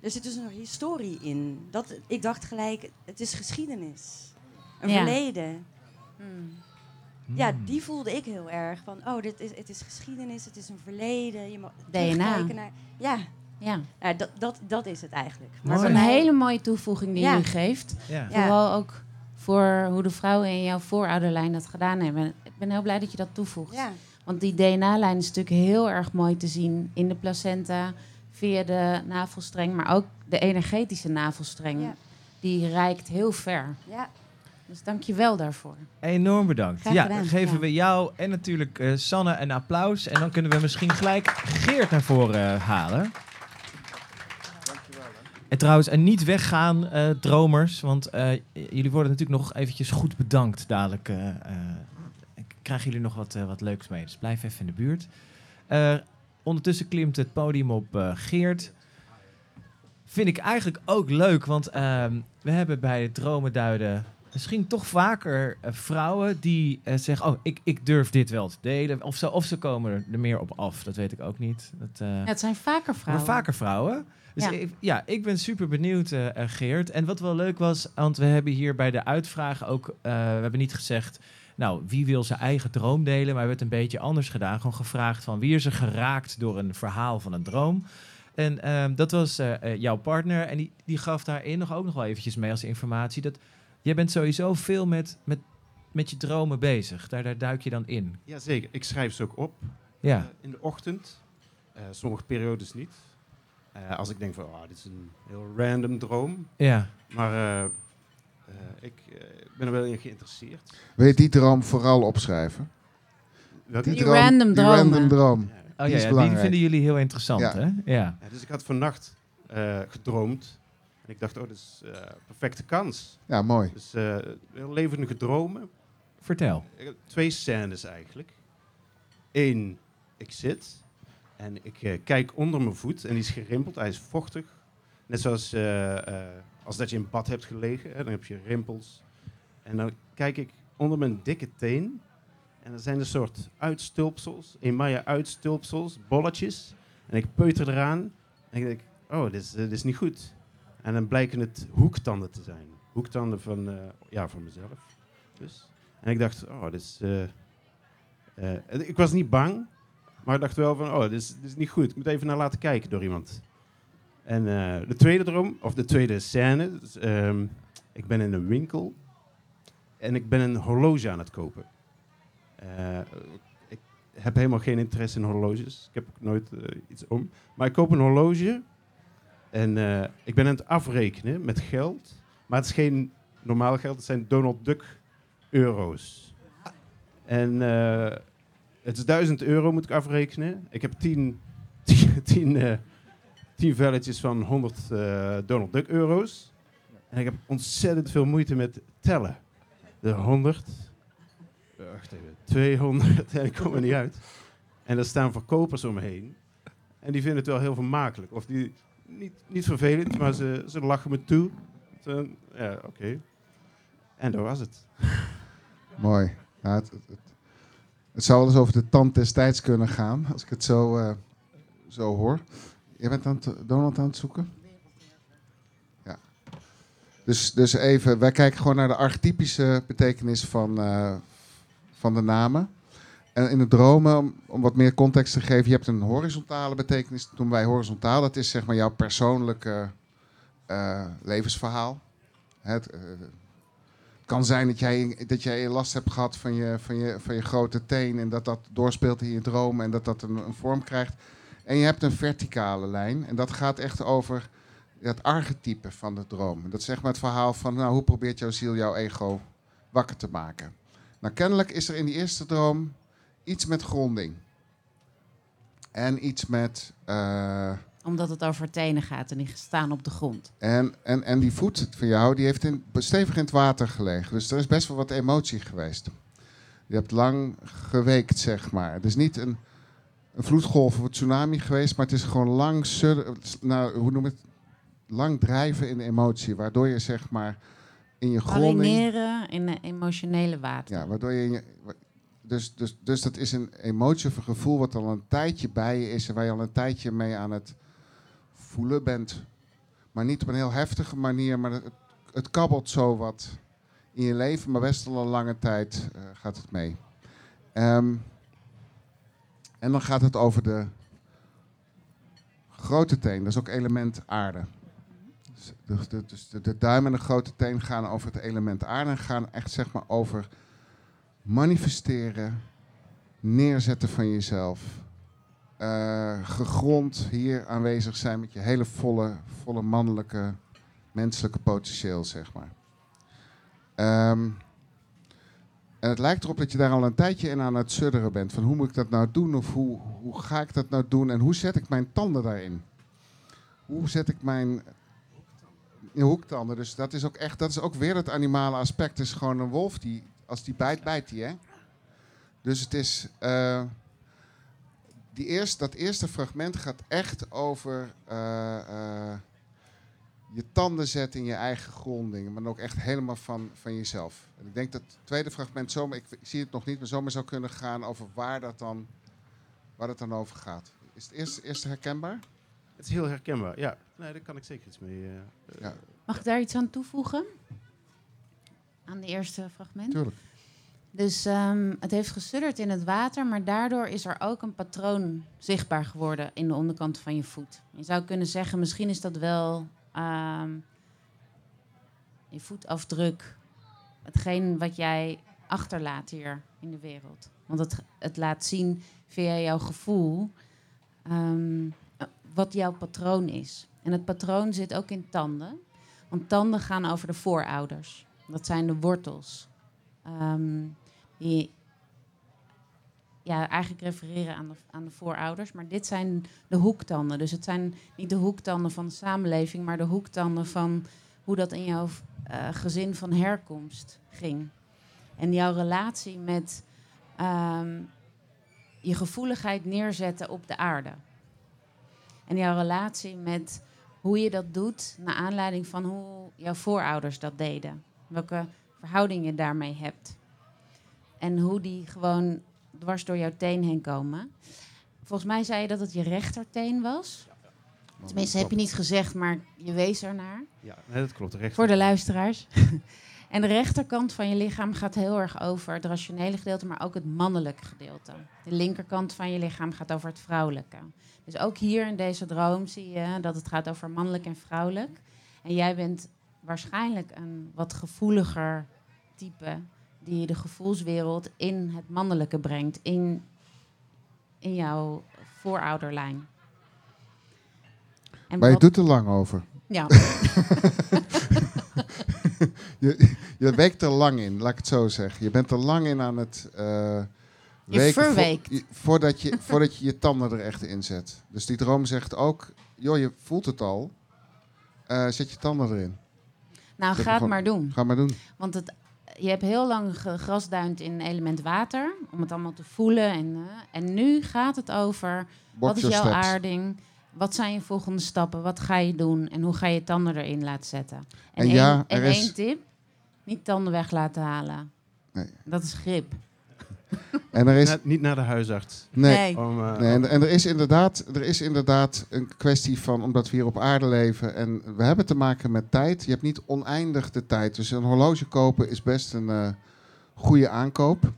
Er zit dus een historie in. Dat, ik dacht gelijk, het is geschiedenis. Een Ja. verleden. Ja, Hmm. die voelde ik heel erg. Van, oh, dit is, het is geschiedenis, het is een verleden. Je mag DNA. naar... Ja, Ja, nou, dat, dat, dat is het eigenlijk. maar Mooi. is een hele mooie toevoeging die Ja. je geeft. Ja. Ja. Vooral ook voor hoe de vrouwen in jouw voorouderlijn dat gedaan hebben. Ik ben heel blij dat je dat toevoegt. Ja, Want die DNA-lijn is natuurlijk heel erg mooi te zien in de placenta, via de navelstreng, maar ook de energetische navelstreng. Ja. Die reikt heel ver. ja. Dus dank je wel daarvoor. Enorm bedankt. Graag ja, gedaan, dan geven ja. we jou en natuurlijk eh, Sanne een applaus. En dan kunnen we misschien gelijk Geert naar voren eh, halen. En trouwens, en niet weggaan, eh, dromers. Want eh, jullie worden natuurlijk nog eventjes goed bedankt dadelijk. eh, eh, krijgen jullie nog wat, wat leuks mee. Dus blijf even in de buurt. Ondertussen klimt het podium op Geert. Vind ik eigenlijk ook leuk, want ehm, we hebben bij het dromenduiden misschien toch vaker eh, vrouwen die eh, zeggen: Oh, ik, ik durf dit wel te delen. Of, zo, of ze komen er, er meer op af. Dat weet ik ook niet. Dat, eh, Ja, het zijn vaker vrouwen. maar vaker vrouwen. Dus Ja. Ik, ja, ik ben super benieuwd, Geert. En wat wel leuk was, want we hebben hier bij de uitvraag ook... we hebben niet gezegd, nou, wie wil zijn eigen droom delen? Maar we hebben het een beetje anders gedaan. Gewoon gevraagd van wie is er geraakt door een verhaal van een droom? En ehm, dat was jouw partner. En die, die gaf daarin nog ook nog wel eventjes mee als informatie. Dat jij bent sowieso veel met, met, met je dromen bezig. Daar, daar duik je dan in. Jazeker, ik schrijf ze ook op Ja. eh, in de ochtend. Eh, sommige periodes niet. Eh, als ik denk van, oh, dit is een heel random droom. Ja. Maar eh, eh, ik ben er wel in geïnteresseerd. Wil je die droom vooral opschrijven? Die random die dromen. random droom. Ja. Oh Die ja, die vinden jullie heel interessant, Ja. hè? Ja. Ja, dus ik had vannacht eh, gedroomd. En ik dacht, oh, dit is eh perfecte kans. Ja, mooi. Dus eh heel levendige dromen. Vertel. Ik heb twee scènes eigenlijk. Eén, ik zit en ik eh, kijk onder mijn voet en die is gerimpeld, hij is vochtig. Net zoals eh, eh, als dat je in bad hebt gelegen, hè, dan heb je rimpels. En dan kijk ik onder mijn dikke teen en er zijn een soort uitstulpsels, Emaya uitstulpsels, bolletjes. En ik peuter eraan en ik denk, oh, dit is, dit is niet goed. En dan blijken het hoektanden te zijn. Hoektanden van, eh, ja, van mezelf. Dus. En ik dacht, oh, dit is... eh, eh, ik was niet bang, maar ik dacht wel van, oh, dit is, dit is niet goed. Ik moet even naar laten kijken door iemand. En de tweede droom, of de tweede scène, dus, ehm, ik ben in een winkel en ik ben een horloge aan het kopen. Ik heb helemaal geen interesse in horloges. Ik heb ook nooit iets om. Maar ik koop een horloge en eh, ik ben aan het afrekenen met geld. Maar het is geen normaal geld, het zijn Donald Duck euro's. En eh, het is 1000 euro moet ik afrekenen. Ik heb 10 tien, tien, eh, tien velletjes van 100 eh, Donald Duck euro's. En ik heb ontzettend veel moeite met tellen. De 100, eh, wacht even, 200, en ik kom er niet uit. En er staan verkopers om me heen. En die vinden het wel heel vermakelijk. Of die, niet, niet vervelend, maar ze, ze lachen me toe. Ja, oké. En dat was het. Mooi. Ja, het, het, het, zou eens over de tand des tijds kunnen gaan, als ik het zo, eh, zo hoor. Je bent aan het, Donald aan het zoeken? Ja. Dus, dus even, wij kijken gewoon naar de archetypische betekenis van, eh, van de namen. En in de dromen, om, wat meer context te geven, je hebt een horizontale betekenis. Noemen wij horizontaal. Dat is zeg maar jouw persoonlijke eh, levensverhaal. Het, eh, kan zijn dat jij, dat jij last hebt gehad van je, van, je, van je grote teen en dat dat doorspeelt in je dromen en dat dat een, een vorm krijgt. En je hebt een verticale lijn en dat gaat echt over het archetype van de droom. Dat is zeg maar het verhaal van nou, hoe probeert jouw ziel jouw ego wakker te maken. Nou, kennelijk is er in die eerste droom iets met gronding. En iets met... eh, Omdat het over tenen gaat en die staan op de grond. en, en, en die voet van jou, die heeft in, stevig in het water gelegen. Dus er is best wel wat emotie geweest. Je hebt lang geweekt, zeg maar. Het is niet een, een vloedgolf of een tsunami geweest, maar het is gewoon lang, nou, hoe noem het? lang drijven in emotie. Waardoor je, zeg maar, in je gronding... Marineren in de emotionele water. Ja, waardoor je... in je- Dus, dus, dus dat is een emotie of een gevoel wat al een tijdje bij je is... en waar je al een tijdje mee aan het voelen bent. Maar niet op een heel heftige manier, maar het, het kabbelt zo wat in je leven... maar best al een lange tijd eh, gaat het mee. Ehm, en dan gaat het over de grote teen, dat is ook element aarde. Dus dus de, de duim en de grote teen gaan over het element aarde en gaan echt zeg maar over manifesteren, neerzetten van jezelf. eh, gegrond hier aanwezig zijn met je hele volle, volle mannelijke, menselijke potentieel, zeg maar. Ehm, en het lijkt erop dat je daar al een tijdje in aan het sudderen bent. Van hoe moet ik dat nou doen? Of hoe, hoe ga ik dat nou doen? En hoe zet ik mijn tanden daarin? Hoe zet ik mijn hoektanden? Dus dat is ook echt, dat is ook weer het animale aspect. Is gewoon een wolf die, als die bijt, bijt die, hè? Dus het is, eh, die eerst, dat eerste fragment gaat echt over eh, eh, je tanden zetten in je eigen grondingen, maar ook echt helemaal van, van jezelf. En ik denk dat het tweede fragment zomaar, ik, zie het nog niet, maar zomaar zou kunnen gaan over waar dat dan, waar dat dan over gaat. Is het eerste, eerste herkenbaar? Het is heel herkenbaar, ja. Nee, daar kan ik zeker iets mee. Ja. Mag ik daar iets aan toevoegen? Aan de eerste fragment? Tuurlijk. Dus ehm, het heeft gesudderd in het water, maar daardoor is er ook een patroon zichtbaar geworden in de onderkant van je voet. Je zou kunnen zeggen, misschien is dat wel ehm, je voetafdruk, hetgeen wat jij achterlaat hier in de wereld. Want het, het laat zien via jouw gevoel ehm, wat jouw patroon is. En het patroon zit ook in tanden, want tanden gaan over de voorouders. Dat zijn de wortels. Ehm, die ja, eigenlijk refereren aan de, aan de voorouders. Maar dit zijn de hoektanden. Dus het zijn niet de hoektanden van de samenleving, maar de hoektanden van hoe dat in jouw eh, gezin van herkomst ging. En jouw relatie met ehm, je gevoeligheid neerzetten op de aarde. En jouw relatie met hoe je dat doet naar aanleiding van hoe jouw voorouders dat deden. Welke verhouding je daarmee hebt. En hoe die gewoon dwars door jouw teen heen komen. Volgens mij zei je dat het je rechterteen was. Tenminste, heb je niet gezegd, maar je wees ernaar. ja, nee, dat klopt. Recht. Voor de luisteraars. en de rechterkant van je lichaam gaat heel erg over het rationele gedeelte, maar ook het mannelijke gedeelte. De linkerkant van je lichaam gaat over het vrouwelijke. Dus ook hier in deze droom zie je dat het gaat over mannelijk en vrouwelijk. En jij bent waarschijnlijk een wat gevoeliger type die de gevoelswereld in het mannelijke brengt, in, in jouw voorouderlijn. En Maar je doet er lang over. ja, Je, je weekt er lang in, laat ik het zo zeggen. Je bent er lang in aan het uh, vo- je- voordat, je, voordat je je tanden er echt in zet. Dus die droom zegt ook, joh, je voelt het al. Eh, zet je tanden erin. Nou ga het maar doen. Ga maar doen. Want het, je hebt heel lang gegrasduind in element water, om het allemaal te voelen. En, eh, en nu gaat het over, wat is jouw steps. aarding? Wat zijn je volgende stappen? Wat ga je doen? En hoe ga je tanden erin laten zetten? En, En één, ja, en er is- één tip, niet tanden weg laten halen. Nee. Dat is grip. En er is... Na- niet naar de huisarts. Nee, Om, eh, Nee, en, en er, is inderdaad, er is inderdaad een kwestie van, omdat we hier op aarde leven en we hebben te maken met tijd. Je hebt niet oneindig de tijd. Dus een horloge kopen is best een eh, goede aankoop.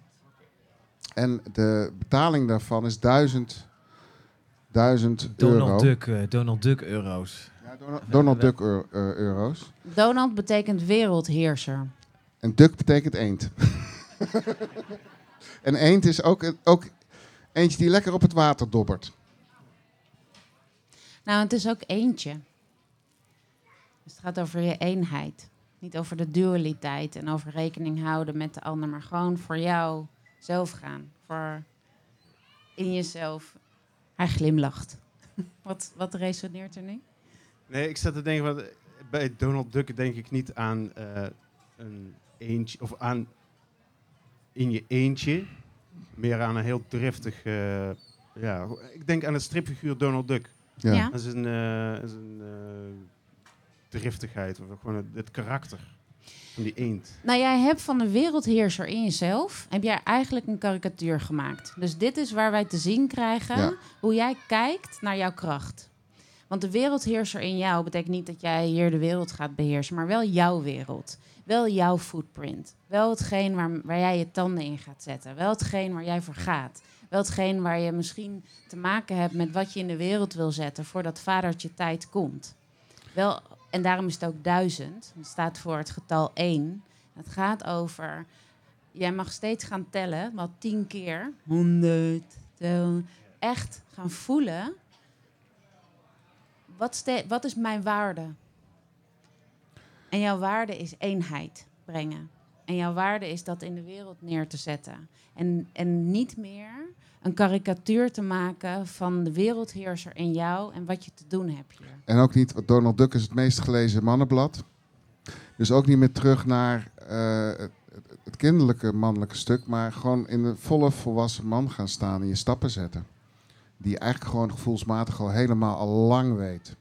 En de betaling daarvan is 1000, 1000 euro. Donald Duck, eh, Donald Duck euro's. Ja, Donald, Donald Duck euro- euro's. Donald betekent wereldheerser. En Duck betekent eend. en eend is ook, ook eentje die lekker op het water dobbert. Nou, het is ook eentje. Dus het gaat over je eenheid. Niet over de dualiteit en over rekening houden met de ander, maar gewoon voor jou zelf gaan. Voor in jezelf. Hij glimlacht. wat, wat resoneert er nu? Nee, ik zat te denken, wat, bij Donald Duck denk ik niet aan eh, een eentje, of aan in je eentje, meer aan een heel driftig, eh, ja, ik denk aan het stripfiguur Donald Duck. Ja. Ja. Dat is een, eh, dat is een eh, driftigheid, of gewoon het, het karakter van die eend. Nou, jij hebt van de wereldheerser in jezelf, heb jij eigenlijk een karikatuur gemaakt. Dus dit is waar wij te zien krijgen Ja. hoe jij kijkt naar jouw kracht. Want de wereldheerser in jou betekent niet dat jij hier de wereld gaat beheersen, maar wel jouw wereld. Wel jouw footprint. Wel hetgeen waar, waar jij je tanden in gaat zetten. Wel hetgeen waar jij voor gaat. Wel hetgeen waar je misschien te maken hebt met wat je in de wereld wil zetten voordat vadertje tijd komt. Wel, en daarom is het ook duizend. Het staat voor het getal één. Het gaat over, jij mag steeds gaan tellen, wel tien keer. Honderd, echt gaan voelen. Wat, wat is mijn waarde? En jouw waarde is eenheid brengen. En jouw waarde is dat in de wereld neer te zetten. En, en niet meer een karikatuur te maken van de wereldheerser in jou en wat je te doen hebt hier. En ook niet, Donald Duck is het meest gelezen mannenblad. Dus ook niet meer terug naar eh, het, kinderlijke mannelijke stuk, maar gewoon in de volle volwassen man gaan staan en je stappen zetten. Die eigenlijk gewoon gevoelsmatig al helemaal al lang weet.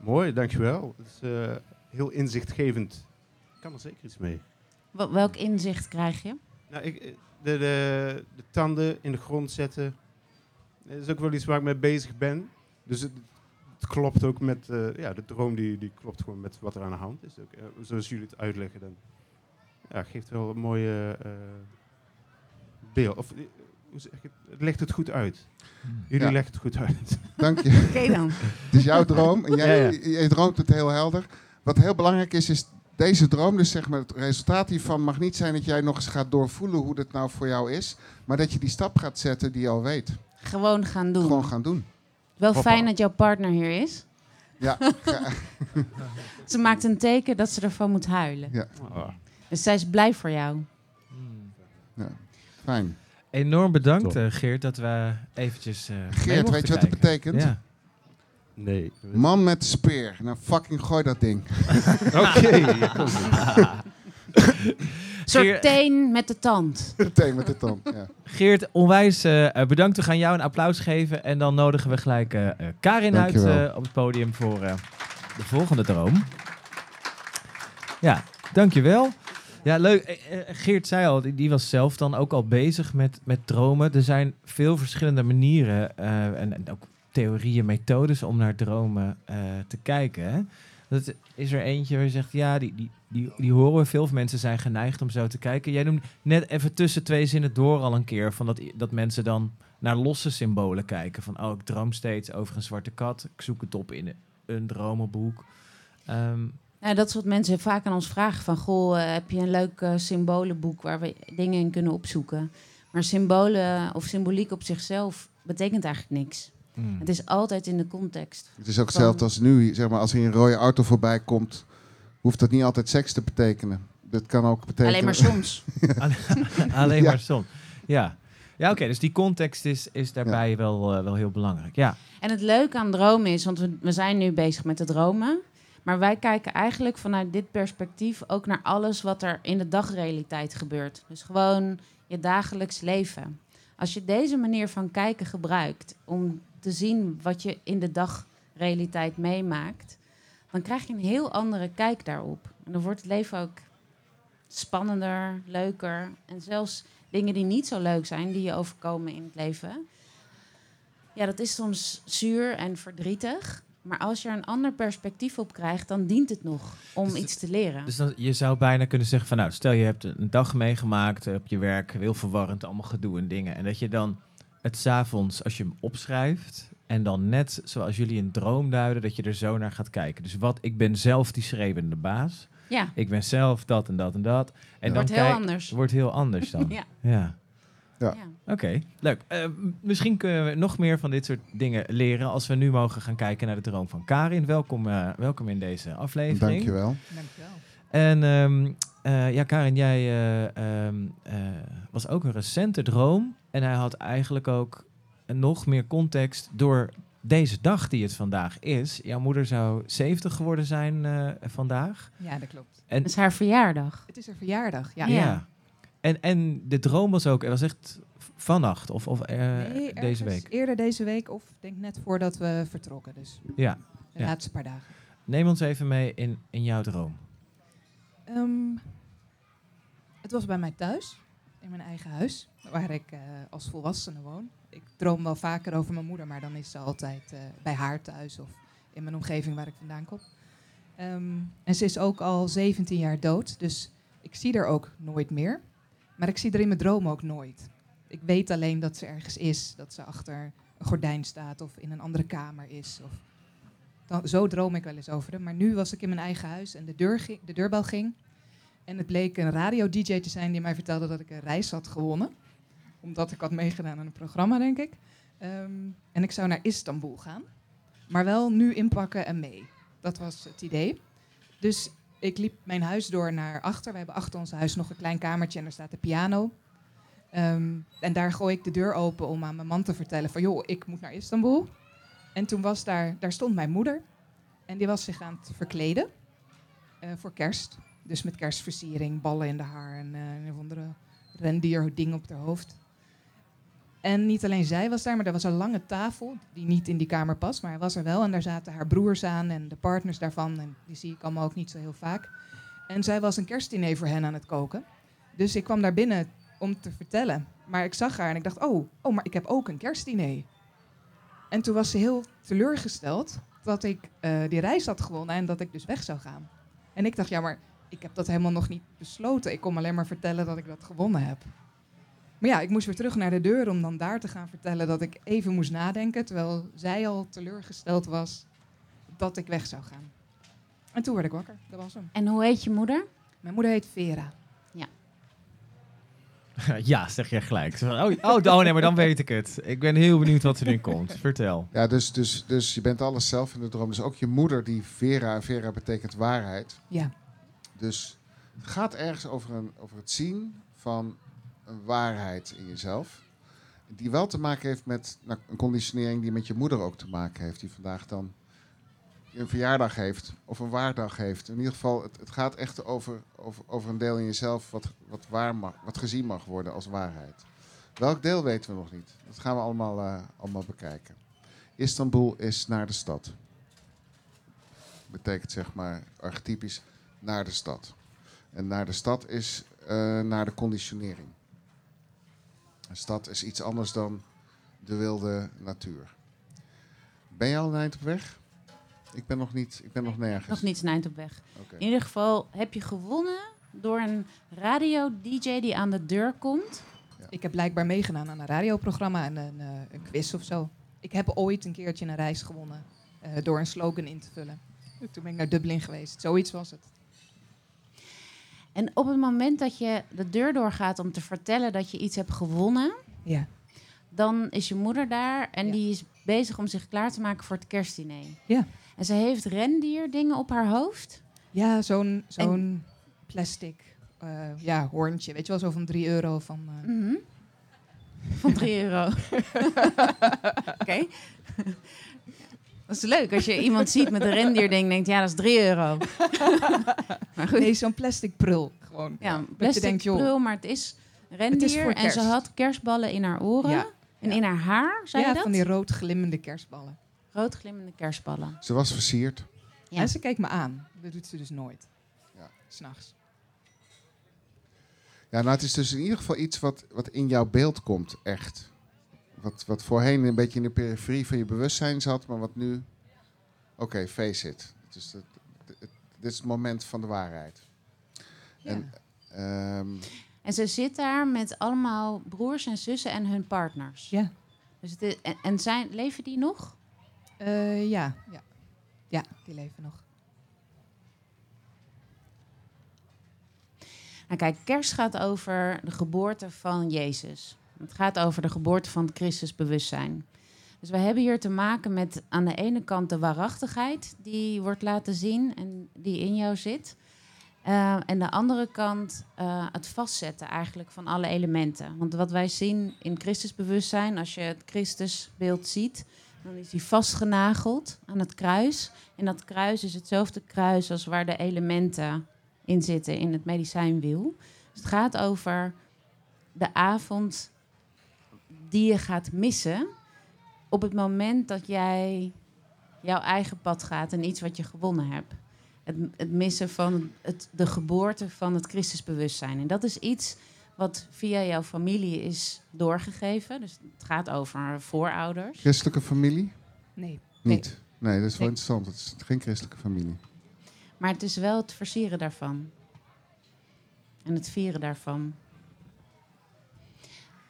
Mooi, dankjewel. Dat is eh, heel inzichtgevend. Ik kan er zeker iets mee. Wel- Welk inzicht krijg je? Nou, ik, eh, de, de, de tanden in de grond zetten. Dat is ook wel iets waar ik mee bezig ben. Dus het, het klopt ook met eh, ja, de droom, die, die klopt gewoon met wat er aan de hand is. Ook, zoals jullie het uitleggen, dan ja, geeft wel een mooie beeld. Of, hoe zeg ik het? het legt het goed uit. Jullie Ja. leggen het goed uit. Dank je. Oké dan. Het is jouw droom en jij, Ja, ja. jij droomt het heel helder. Wat heel belangrijk is, is deze droom, dus zeg maar het resultaat hiervan mag niet zijn dat jij nog eens gaat doorvoelen hoe dat nou voor jou is. Maar dat je die stap gaat zetten die je al weet. Gewoon gaan doen. Gewoon gaan doen. Wel Hoppa. fijn dat jouw partner hier is. Ja, ja, Ze maakt een teken dat ze ervan moet huilen. Ja. Ah. Dus zij is blij voor jou. Hmm. fijn. Enorm bedankt, Top. eh, Geert, dat we eventjes. eh, Geert, weet je wat dat betekent? Ja. Nee. Man met speer. Nou, fucking gooi dat ding. Oké. Soort teen met de tand. Meteen met de tand. Ja. Geert, onwijs eh, bedankt. We gaan jou een applaus geven. En dan nodigen we gelijk Karin uit eh, op het podium voor eh, de volgende droom. Ja, dankjewel. Ja, leuk. Eh, eh, Geert zei al, die, was zelf dan ook al bezig met, met dromen. Er zijn veel verschillende manieren eh, en, en ook theorieën, methodes om naar dromen te kijken. Dat is er eentje waar je zegt, ja, die, die, die, die horen we veel. Mensen zijn geneigd om zo te kijken. Jij noemt net even tussen twee zinnen door al een keer van dat, dat mensen dan naar losse symbolen kijken. Van, oh, ik droom steeds over een zwarte kat. Ik zoek het op in een dromenboek. Ehm, Nou, dat is wat mensen vaak aan ons vragen. Van, goh, eh, heb je een leuk eh, symbolenboek waar we dingen in kunnen opzoeken? Maar symbolen of symboliek op zichzelf betekent eigenlijk niks. hmm. Het is altijd in de context. Het is ook hetzelfde als nu. Zeg maar, als er een rode auto voorbij komt, hoeft dat niet altijd seks te betekenen. Dat kan ook betekenen... Alleen maar soms. Alleen Ja. maar soms. Ja, ja oké. dus die context is, is daarbij wel, eh, wel heel belangrijk. Ja. En het leuke aan dromen is, want we, we zijn nu bezig met de dromen. Maar wij kijken eigenlijk vanuit dit perspectief ook naar alles wat er in de dagrealiteit gebeurt. Dus gewoon je dagelijks leven. Als je deze manier van kijken gebruikt om te zien wat je in de dagrealiteit meemaakt, dan krijg je een heel andere kijk daarop. En dan wordt het leven ook spannender, leuker. En zelfs dingen die niet zo leuk zijn, die je overkomen in het leven, ja, dat is soms zuur en verdrietig. Maar als je er een ander perspectief op krijgt, dan dient het nog om Dus- iets te leren. Dus dan, je zou bijna kunnen zeggen van nou, stel je hebt een dag meegemaakt op je werk, heel verwarrend, allemaal gedoe en dingen. En dat je dan het s'avonds, als je hem opschrijft, en dan net zoals jullie een droom duiden, dat je er zo naar gaat kijken. Dus wat, ik ben zelf die schreeuwende baas. ja, Ik ben zelf dat en dat en dat. En Ja. dan wordt heel kijk- anders. Wordt heel anders dan. Ja. ja. Ja. Ja. Oké, leuk. Eh, misschien kunnen we nog meer van dit soort dingen leren als we nu mogen gaan kijken naar de droom van Karin. Welkom, eh, welkom in deze aflevering. Dankjewel. Dankjewel. En ehm, eh, ja, Karin, jij eh, ehm, eh, was ook een recente droom. En hij had eigenlijk ook nog meer context door deze dag die het vandaag is. Jouw moeder zou 70 geworden zijn eh, vandaag. Ja, dat klopt. En, Het is haar verjaardag. Het is haar verjaardag. Ja. Ja. En, en de droom was ook, het was echt vannacht of, of eh, Nee, deze week. Eerder deze week, of denk net voordat we vertrokken. Dus Ja, de Ja. laatste paar dagen. neem ons even mee in, in jouw droom. Ehm, het was bij mij thuis, in mijn eigen huis, waar ik eh, als volwassene woon. Ik droom wel vaker over mijn moeder, maar dan is ze altijd eh, bij haar thuis of in mijn omgeving waar ik vandaan kom. Ehm, en ze is ook al 17 jaar dood, dus ik zie haar ook nooit meer. Maar ik zie haar in mijn droom ook nooit. Ik weet alleen dat ze ergens is, dat ze achter een gordijn staat of in een andere kamer is. Of dan, zo droom ik wel eens over haar. Maar nu was ik in mijn eigen huis en de, deur ging, de deurbel ging. En het bleek een radio-dj te zijn die mij vertelde dat ik een reis had gewonnen. Omdat ik had meegedaan aan een programma, denk ik. Ehm, en ik zou naar Istanbul gaan. Maar wel nu inpakken en mee. Dat was het idee. Dus ik liep mijn huis door naar achter. We hebben achter ons huis nog een klein kamertje en daar staat de piano. Ehm, en daar gooi ik de deur open om aan mijn man te vertellen van... joh, ik moet naar Istanbul. En toen was daar, daar stond mijn moeder. En die was zich aan het verkleden eh, voor kerst. Dus met kerstversiering, ballen in de haar en eh, een of andere op haar hoofd. En niet alleen zij was daar, maar er was een lange tafel die niet in die kamer past, maar hij was er wel. En daar zaten haar broers aan en de partners daarvan. En die zie ik allemaal ook niet zo heel vaak. En zij was een kerstdiner voor hen aan het koken. Dus ik kwam daar binnen om te vertellen. Maar ik zag haar en ik dacht, oh, oh maar ik heb ook een kerstdiner. En toen was ze heel teleurgesteld dat ik eh, die reis had gewonnen en dat ik dus weg zou gaan. En ik dacht, ja, maar ik heb dat helemaal nog niet besloten. Ik kon alleen maar vertellen dat ik dat gewonnen heb. Maar ja, ik moest weer terug naar de deur om dan daar te gaan vertellen dat ik even moest nadenken. Terwijl zij al teleurgesteld was dat ik weg zou gaan. En toen werd ik wakker. Dat was hem. En hoe heet je moeder? Mijn moeder heet Vera. ja, zeg je gelijk. Oh, oh, oh, nee, maar dan weet ik het. Ik ben heel benieuwd wat er nu komt. Vertel. Ja, dus, dus, dus je bent alles zelf in de droom. Dus ook je moeder, die Vera, Vera betekent waarheid. Ja. Dus het gaat ergens over, een, over het zien van een waarheid in jezelf. Die wel te maken heeft met nou, een conditionering die met je moeder ook te maken heeft. Die vandaag dan een verjaardag heeft of een waardag heeft. In ieder geval, het, het gaat echt over, over, over een deel in jezelf wat, wat, waar mag, wat gezien mag worden als waarheid. Welk deel weten we nog niet. Dat gaan we allemaal, eh, allemaal bekijken. Istanbul is naar de stad. Betekent zeg maar archetypisch naar de stad. En naar de stad is eh, naar de conditionering. Een stad is iets anders dan de wilde natuur. Ben je al een eind op weg? Ik ben nog niet, ik ben nog nergens. Nog niet zijn eind op weg. In ieder geval heb je gewonnen door een radio-dj die aan de deur komt. Ik heb blijkbaar meegedaan aan een radioprogramma en een, eh, een quiz of zo. Ik heb ooit een keertje een reis gewonnen eh, door een slogan in te vullen. Toen ben ik naar Dublin geweest. Zoiets was het. En op het moment dat je de deur doorgaat om te vertellen dat je iets hebt gewonnen, Ja. dan is je moeder daar en Ja. die is bezig om zich klaar te maken voor het kerstdiner. Ja. En ze heeft rendierdingen op haar hoofd. Ja, zo'n zo'n plastic eh, ja, hoorntje. Weet je wel, zo van 3 euro. Van, eh, Mhm. Van 3 euro. Oké. Dat is leuk als je iemand ziet met een rendierding en denkt, ja, dat is 3 euro. maar goed. Nee, zo'n plastic prul. Gewoon. Ja, plastic denkt, prul, maar het is rendier. voor en ze had kerstballen in haar oren. Ja. En Ja. in haar haar, zei ja, je dat? van die rood glimmende kerstballen. Rood glimmende kerstballen. Ze was versierd. Ja. En ze kijkt me aan. Dat doet ze dus nooit. Ja. S'nachts. Ja, nou, het is dus in ieder geval iets wat, wat in jouw beeld komt, echt. Wat, wat voorheen een beetje in de periferie van je bewustzijn zat, maar wat nu... Oké, face it. Het is het, het- het- dit is het moment van de waarheid. Ja. En, ehm, En ze zit daar met allemaal broers en zussen en hun partners. Ja. Dus het is- en, en zijn, leven die nog? Eh, ja, ja. Ja, die leven nog. Nou kijk, kerst gaat over de geboorte van Jezus. Het gaat over de geboorte van het Christusbewustzijn. Dus we hebben hier te maken met aan de ene kant de waarachtigheid die wordt laten zien en die in jou zit. Uh, en de andere kant uh, het vastzetten eigenlijk van alle elementen. Want wat wij zien in Christusbewustzijn, als je het Christusbeeld ziet, dan is hij vastgenageld aan het kruis. En dat kruis is hetzelfde kruis als waar de elementen in zitten in het medicijnwiel. Dus het gaat over de avond die je gaat missen op het moment dat jij jouw eigen pad gaat en iets wat je gewonnen hebt. Het, het missen van het, de geboorte van het Christusbewustzijn. En dat is iets wat via jouw familie is doorgegeven. Dus het gaat over voorouders. christelijke familie? Nee. Niet. Nee, dat is wel Nee. interessant. Het is geen christelijke familie. Maar het is wel het versieren daarvan. En het vieren daarvan.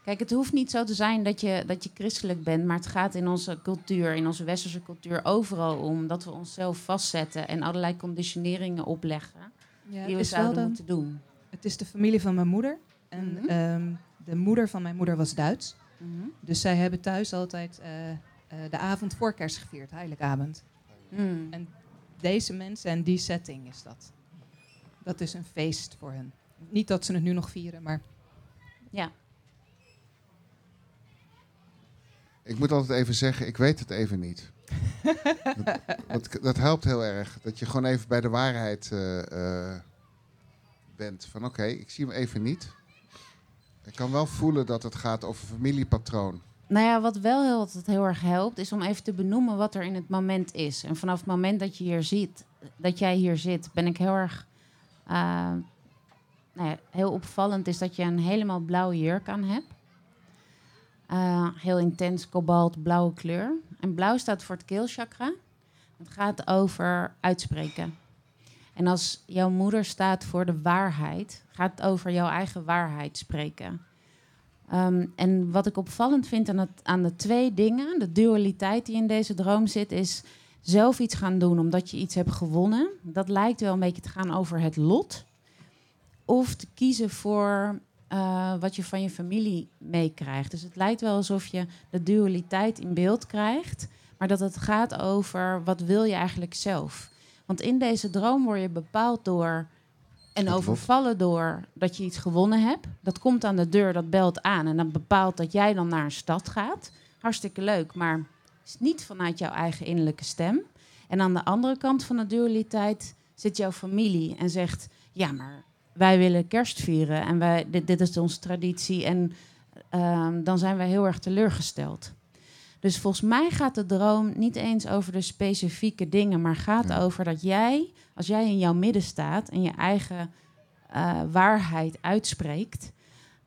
Kijk, het hoeft niet zo te zijn dat je, dat je christelijk bent, maar het gaat in onze cultuur, in onze westerse cultuur, overal om dat we onszelf vastzetten en allerlei conditioneringen opleggen Ja, die we zouden moeten doen. Het is de familie van mijn moeder. En Mhm. ehm, de moeder van mijn moeder was Duits. Mhm. Dus zij hebben thuis altijd eh, eh, de avond voor kerst gevierd, heiligavond. Mm. En deze mensen en die setting is dat. Dat is een feest voor hen. Niet dat ze het nu nog vieren, maar Ja, Ik moet altijd even zeggen, ik weet het even niet. dat, dat, dat helpt heel erg. Dat je gewoon even bij de waarheid eh, eh, bent. Van oké, ik zie hem even niet. Ik kan wel voelen dat het gaat over familiepatroon. Nou ja, wat wel heel, altijd heel erg helpt, is om even te benoemen wat er in het moment is. En vanaf het moment dat je hier ziet, dat jij hier zit, ben ik heel erg. eh, nou ja, heel opvallend is dat je een helemaal blauwe jurk aan hebt. Eh, heel intens kobalt blauwe kleur. En blauw staat voor het keelchakra. Het gaat over uitspreken. En als jouw moeder staat voor de waarheid, gaat het over jouw eigen waarheid spreken. Ehm, en wat ik opvallend vind aan, het, aan de twee dingen, de dualiteit die in deze droom zit, is zelf iets gaan doen omdat je iets hebt gewonnen. Dat lijkt wel een beetje te gaan over het lot. Of te kiezen voor eh, wat je van je familie meekrijgt. Dus het lijkt wel alsof je de dualiteit in beeld krijgt, maar dat het gaat over wat wil je eigenlijk zelf. Want in deze droom word je bepaald door en overvallen door dat je iets gewonnen hebt. Dat komt aan de deur, dat belt aan en dat bepaalt dat jij dan naar een stad gaat. Hartstikke leuk, maar is niet vanuit jouw eigen innerlijke stem. En aan de andere kant van de dualiteit zit jouw familie en zegt: Ja, maar wij willen kerst vieren en wij, dit, dit is onze traditie. En ehm, dan zijn wij heel erg teleurgesteld. Dus volgens mij gaat de droom niet eens over de specifieke dingen, maar gaat Ja. over dat jij, als jij in jouw midden staat en je eigen eh, waarheid uitspreekt,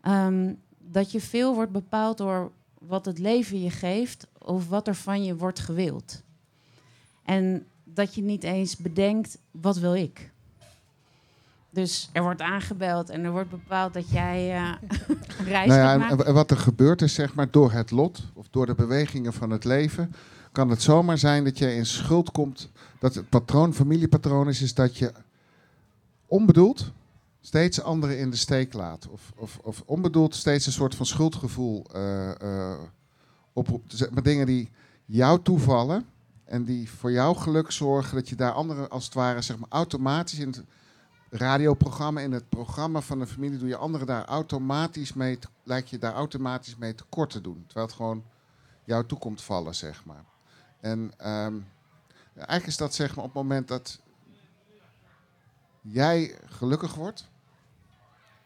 ehm, dat je veel wordt bepaald door wat het leven je geeft of wat er van je wordt gewild. En dat je niet eens bedenkt, wat wil ik? Dus er wordt aangebeld en er wordt bepaald dat jij eh, een reis Nou ja, gaat en, maken. en wat er gebeurt is, zeg maar, door het lot of door de bewegingen van het leven, kan het zomaar zijn dat je in schuld komt. Dat het patroon, familiepatroon is, is dat je onbedoeld steeds anderen in de steek laat. Of, of, of onbedoeld steeds een soort van schuldgevoel eh, eh, oproept. Zeg maar dingen die jou toevallen en die voor jouw geluk zorgen, dat je daar anderen als het ware zeg maar, automatisch in het radioprogramma, in het programma van de familie, doe je anderen daar automatisch mee, lijkt je daar automatisch mee tekort te doen. Terwijl het gewoon jou toe komt vallen, zeg maar. En ehm, eigenlijk is dat zeg maar op het moment dat jij gelukkig wordt,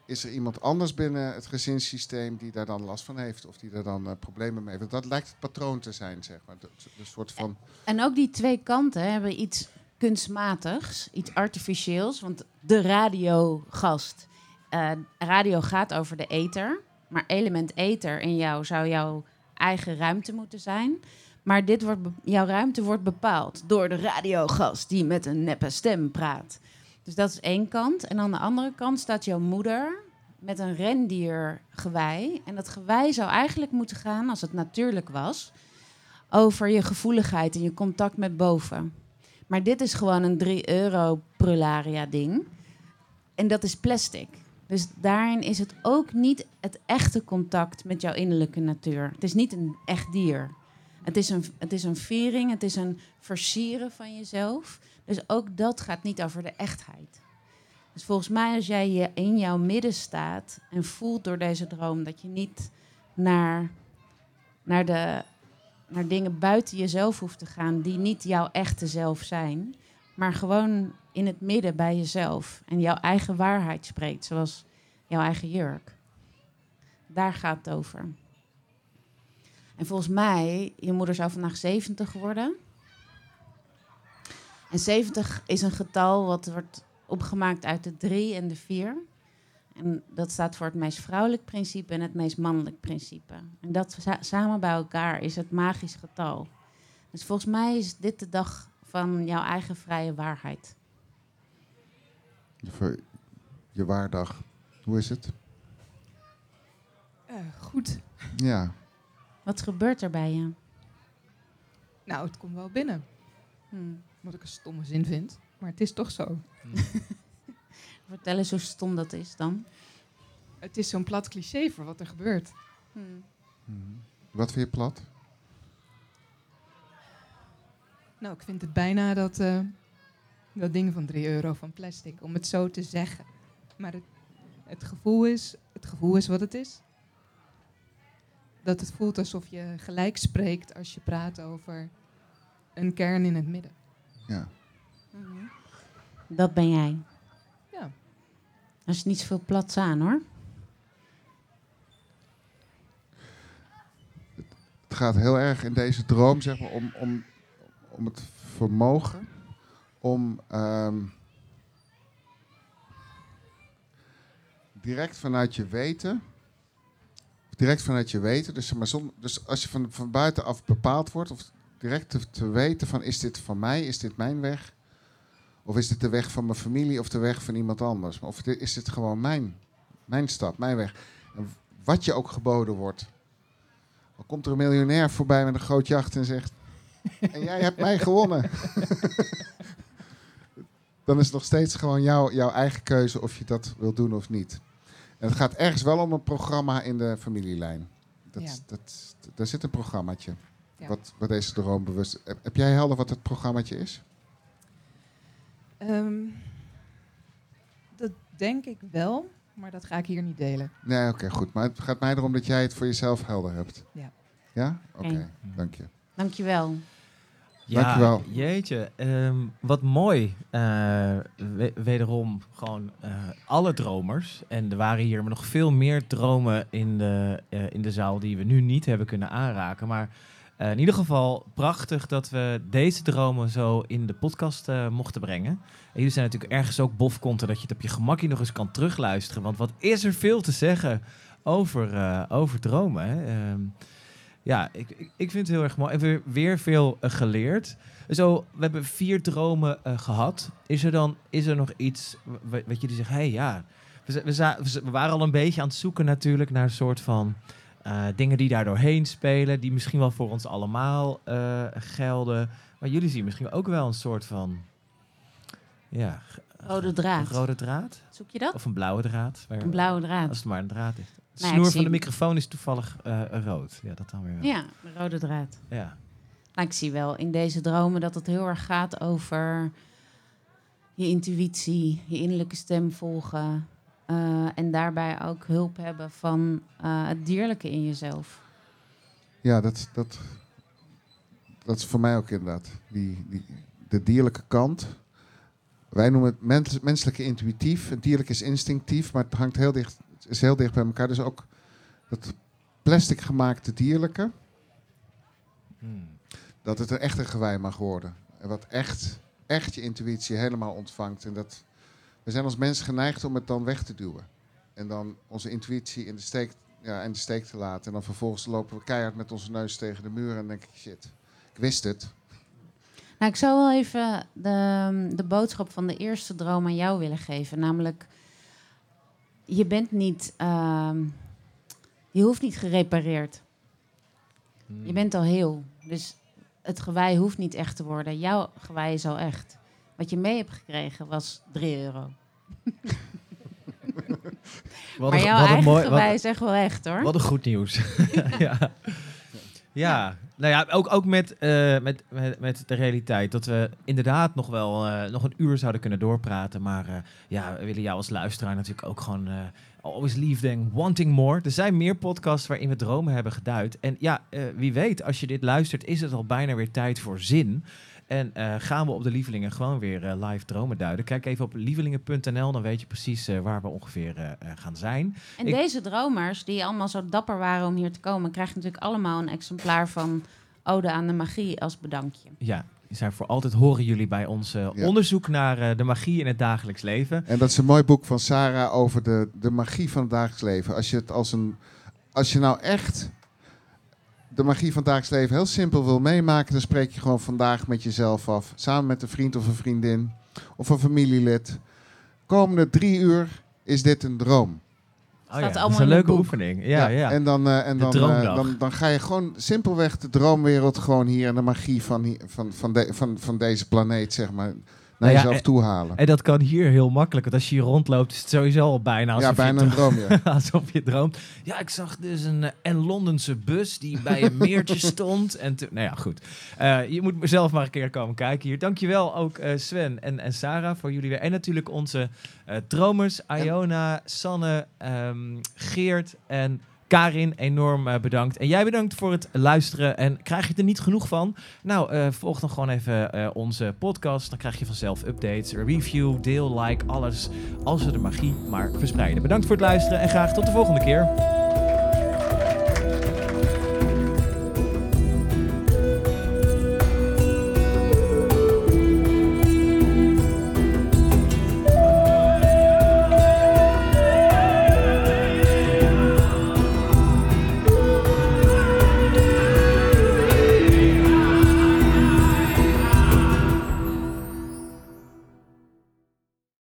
is er iemand anders binnen het gezinssysteem die daar dan last van heeft of die daar dan eh, problemen mee heeft. Dat lijkt het patroon te zijn, zeg maar. De soort van. En ook die twee kanten hebben iets kunstmatigs, iets artificieels. Want de radiogast, eh radio gaat over de ether. Maar element ether in jou zou jouw eigen ruimte moeten zijn. Maar dit wordt jouw ruimte wordt bepaald door de radiogast die met een neppe stem praat. Dus dat is één kant. En aan de andere kant staat jouw moeder met een rendiergewei. En dat gewei zou eigenlijk moeten gaan, als het natuurlijk was, over je gevoeligheid en je contact met boven. Maar dit is gewoon een 3 euro prularia ding. En dat is plastic. Dus daarin is het ook niet het echte contact met jouw innerlijke natuur. Het is niet een echt dier. Het is een, het is een viering, het is een versieren van jezelf. Dus ook dat gaat niet over de echtheid. Dus volgens mij, als jij in jouw midden staat en voelt door deze droom dat je niet naar, naar, de, naar dingen buiten jezelf hoeft te gaan die niet jouw echte zelf zijn, maar gewoon in het midden bij jezelf en jouw eigen waarheid spreekt, zoals jouw eigen jurk. Daar gaat het over. En volgens mij, je moeder zou vandaag 70 worden. En 70 is een getal wat wordt opgemaakt uit de 3 en de 4. En dat staat voor het meest vrouwelijk principe en het meest mannelijk principe. En dat sa- samen bij elkaar is het magisch getal. Dus volgens mij is dit de dag van jouw eigen vrije waarheid. Voor je waardag. Hoe is het? Eh, goed. Ja. Wat gebeurt er bij je? Nou, het komt wel binnen. Hm. Wat ik een stomme zin vind. Maar het is toch zo. Vertel eens hoe stom dat is dan. Het is zo'n plat cliché voor wat er gebeurt. Hm. Mhm. Wat vind je plat? Nou, ik vind het bijna dat, eh, Dat ding van 3 euro van plastic, om het zo te zeggen. Maar het, het, gevoel is, het gevoel is wat het is. Dat het voelt alsof je gelijk spreekt als je praat over een kern in het midden. Ja. Dat ben jij. Er is niet zoveel plats aan hoor. Het gaat heel erg in deze droom zeg maar, om, om, om het vermogen om ehm, direct vanuit je weten, direct vanuit je weten, dus, maar, dus als je van, van buitenaf bepaald wordt, of direct te, te weten van is dit van mij, is dit mijn weg, of is dit de weg van mijn familie of de weg van iemand anders, of is dit gewoon mijn, mijn stad, mijn weg. En wat je ook geboden wordt. Dan komt er een miljonair voorbij met een groot jacht en zegt: En jij hebt mij gewonnen. Dan is het nog steeds gewoon jouw, jouw eigen keuze of je dat wil doen of niet. En het gaat ergens wel om een programma in de familielijn. Dat, Ja. dat, daar zit een programmaatje. Ja. Wat, wat deze droom bewust. Heb, heb jij helder wat het programmaatje is? Ehm, dat denk ik wel, maar dat ga ik hier niet delen. Nee, oké, goed. Maar het gaat mij erom dat jij het voor jezelf helder hebt. Ja. Ja? Oké, Oké. dank je. Dankjewel. Ja, Dankjewel. jeetje. ehm, wat mooi. eh, we- wederom gewoon eh, alle dromers. En er waren hier nog veel meer dromen in de, eh, in de zaal die we nu niet hebben kunnen aanraken. Maar eh, in ieder geval prachtig dat we deze dromen zo in de podcast eh, mochten brengen. En jullie zijn natuurlijk ergens ook bofkonten dat je het op je gemakje nog eens kan terugluisteren. Want wat is er veel te zeggen over, eh, over dromen. Hè? Ehm, ja, ik, ik, vind het heel erg mooi. En weer, weer veel geleerd. Zo, we hebben vier dromen eh, gehad. Is er dan is er nog iets wa- wat jullie zeggen? Hé, hey, ja. We, we, we waren al een beetje aan het zoeken natuurlijk naar een soort van eh, dingen die daar doorheen spelen. Die misschien wel voor ons allemaal eh, gelden. Maar jullie zien misschien ook wel een soort van... Ja, Rode draad. Een rode draad? Zoek je dat? Of een blauwe draad? waar- Een blauwe draad. Als het maar een draad is. De Nou, ik snoer van de microfoon is toevallig eh, rood. Ja, dat dan weer wel. Ja, de rode draad. ja. Nou, ik zie wel in deze dromen dat het heel erg gaat over je intuïtie, je innerlijke stem volgen. Eh, en daarbij ook hulp hebben van eh, het dierlijke in jezelf. Ja, dat, dat, dat is voor mij ook inderdaad. Die, die, de dierlijke kant. Wij noemen het mens, menselijke intuïtief. Het dierlijk is instinctief, maar het hangt heel dicht, is heel dicht bij elkaar. Dus ook dat plastic gemaakte dierlijke, dat het een echte gewei mag worden. En wat echt, echt je intuïtie helemaal ontvangt. En dat, we zijn als mens geneigd om het dan weg te duwen. En dan onze intuïtie in de steek, ja, in de steek te laten. En dan vervolgens lopen we keihard met onze neus tegen de muur. En denk ik, shit, ik wist het. Nou, ik zou wel even de, de boodschap van de eerste droom aan jou willen geven. Namelijk, je bent niet, ehm, je hoeft niet gerepareerd. Hmm. Je bent al heel. Dus het gewei hoeft niet echt te worden. Jouw gewei is al echt. Wat je mee hebt gekregen was 3 euro. Wat maar een- jouw wat eigen mooi- wat- is echt wel echt hoor. Wat een goed nieuws. ja. Ja, nou ja, ook, ook met, eh, met, met, met de realiteit. Dat we inderdaad nog wel eh, nog een uur zouden kunnen doorpraten. Maar eh, ja, we willen jou als luisteraar natuurlijk ook gewoon always them wanting more. Er zijn meer podcasts waarin we dromen hebben geduid. En ja, wie weet, als je dit luistert, is het al bijna weer tijd voor zin. En eh, gaan we op de lievelingen gewoon weer eh, live dromen duiden. Kijk even op lievelingen.nl, dan weet je precies eh, waar we ongeveer gaan zijn. En Ik- deze dromers, die allemaal zo dapper waren om hier te komen, krijgen natuurlijk allemaal een exemplaar van Ode aan de Magie als bedankje. Ja, die zijn voor altijd horen jullie bij ons eh, Ja. onderzoek naar eh, de magie in het dagelijks leven. En dat is een mooi boek van Sarah over de, de magie van het dagelijks leven. Als je het als een. Als je nou echt de magie van het dagelijks leven heel simpel wil meemaken, dan spreek je gewoon vandaag met jezelf af. Samen met een vriend of een vriendin of een familielid. Komende drie uur is dit een droom. Oh ja, dat is een leuke boek. oefening. Ja, ja. En dan, eh, en dan, eh, dan, dan ga je gewoon simpelweg de droomwereld gewoon hier en de magie van, van, van, de, van, van deze planeet, zeg maar. Naar ja, jezelf en- toe halen. En dat kan hier heel makkelijk. Want als je hier rondloopt, is het sowieso al bijna alsof, Ja, bijna je, een droom, ja. alsof je droomt. Ja, ik zag dus een eh, en Londense bus die bij een meertje stond. En toen- nou ja, goed. Eh, je moet zelf maar een keer komen kijken hier. Dankjewel ook eh, Sven en, en Sarah voor jullie weer. En natuurlijk onze dromers, Iona, Sanne, ehm, Geert en Karin, enorm eh, bedankt. En jij bedankt voor het luisteren. En krijg je er niet genoeg van? Nou, eh, volg dan gewoon even eh, onze podcast. Dan krijg je vanzelf updates, review, deel, like, alles. Als we de magie maar verspreiden. Bedankt voor het luisteren en graag tot de volgende keer.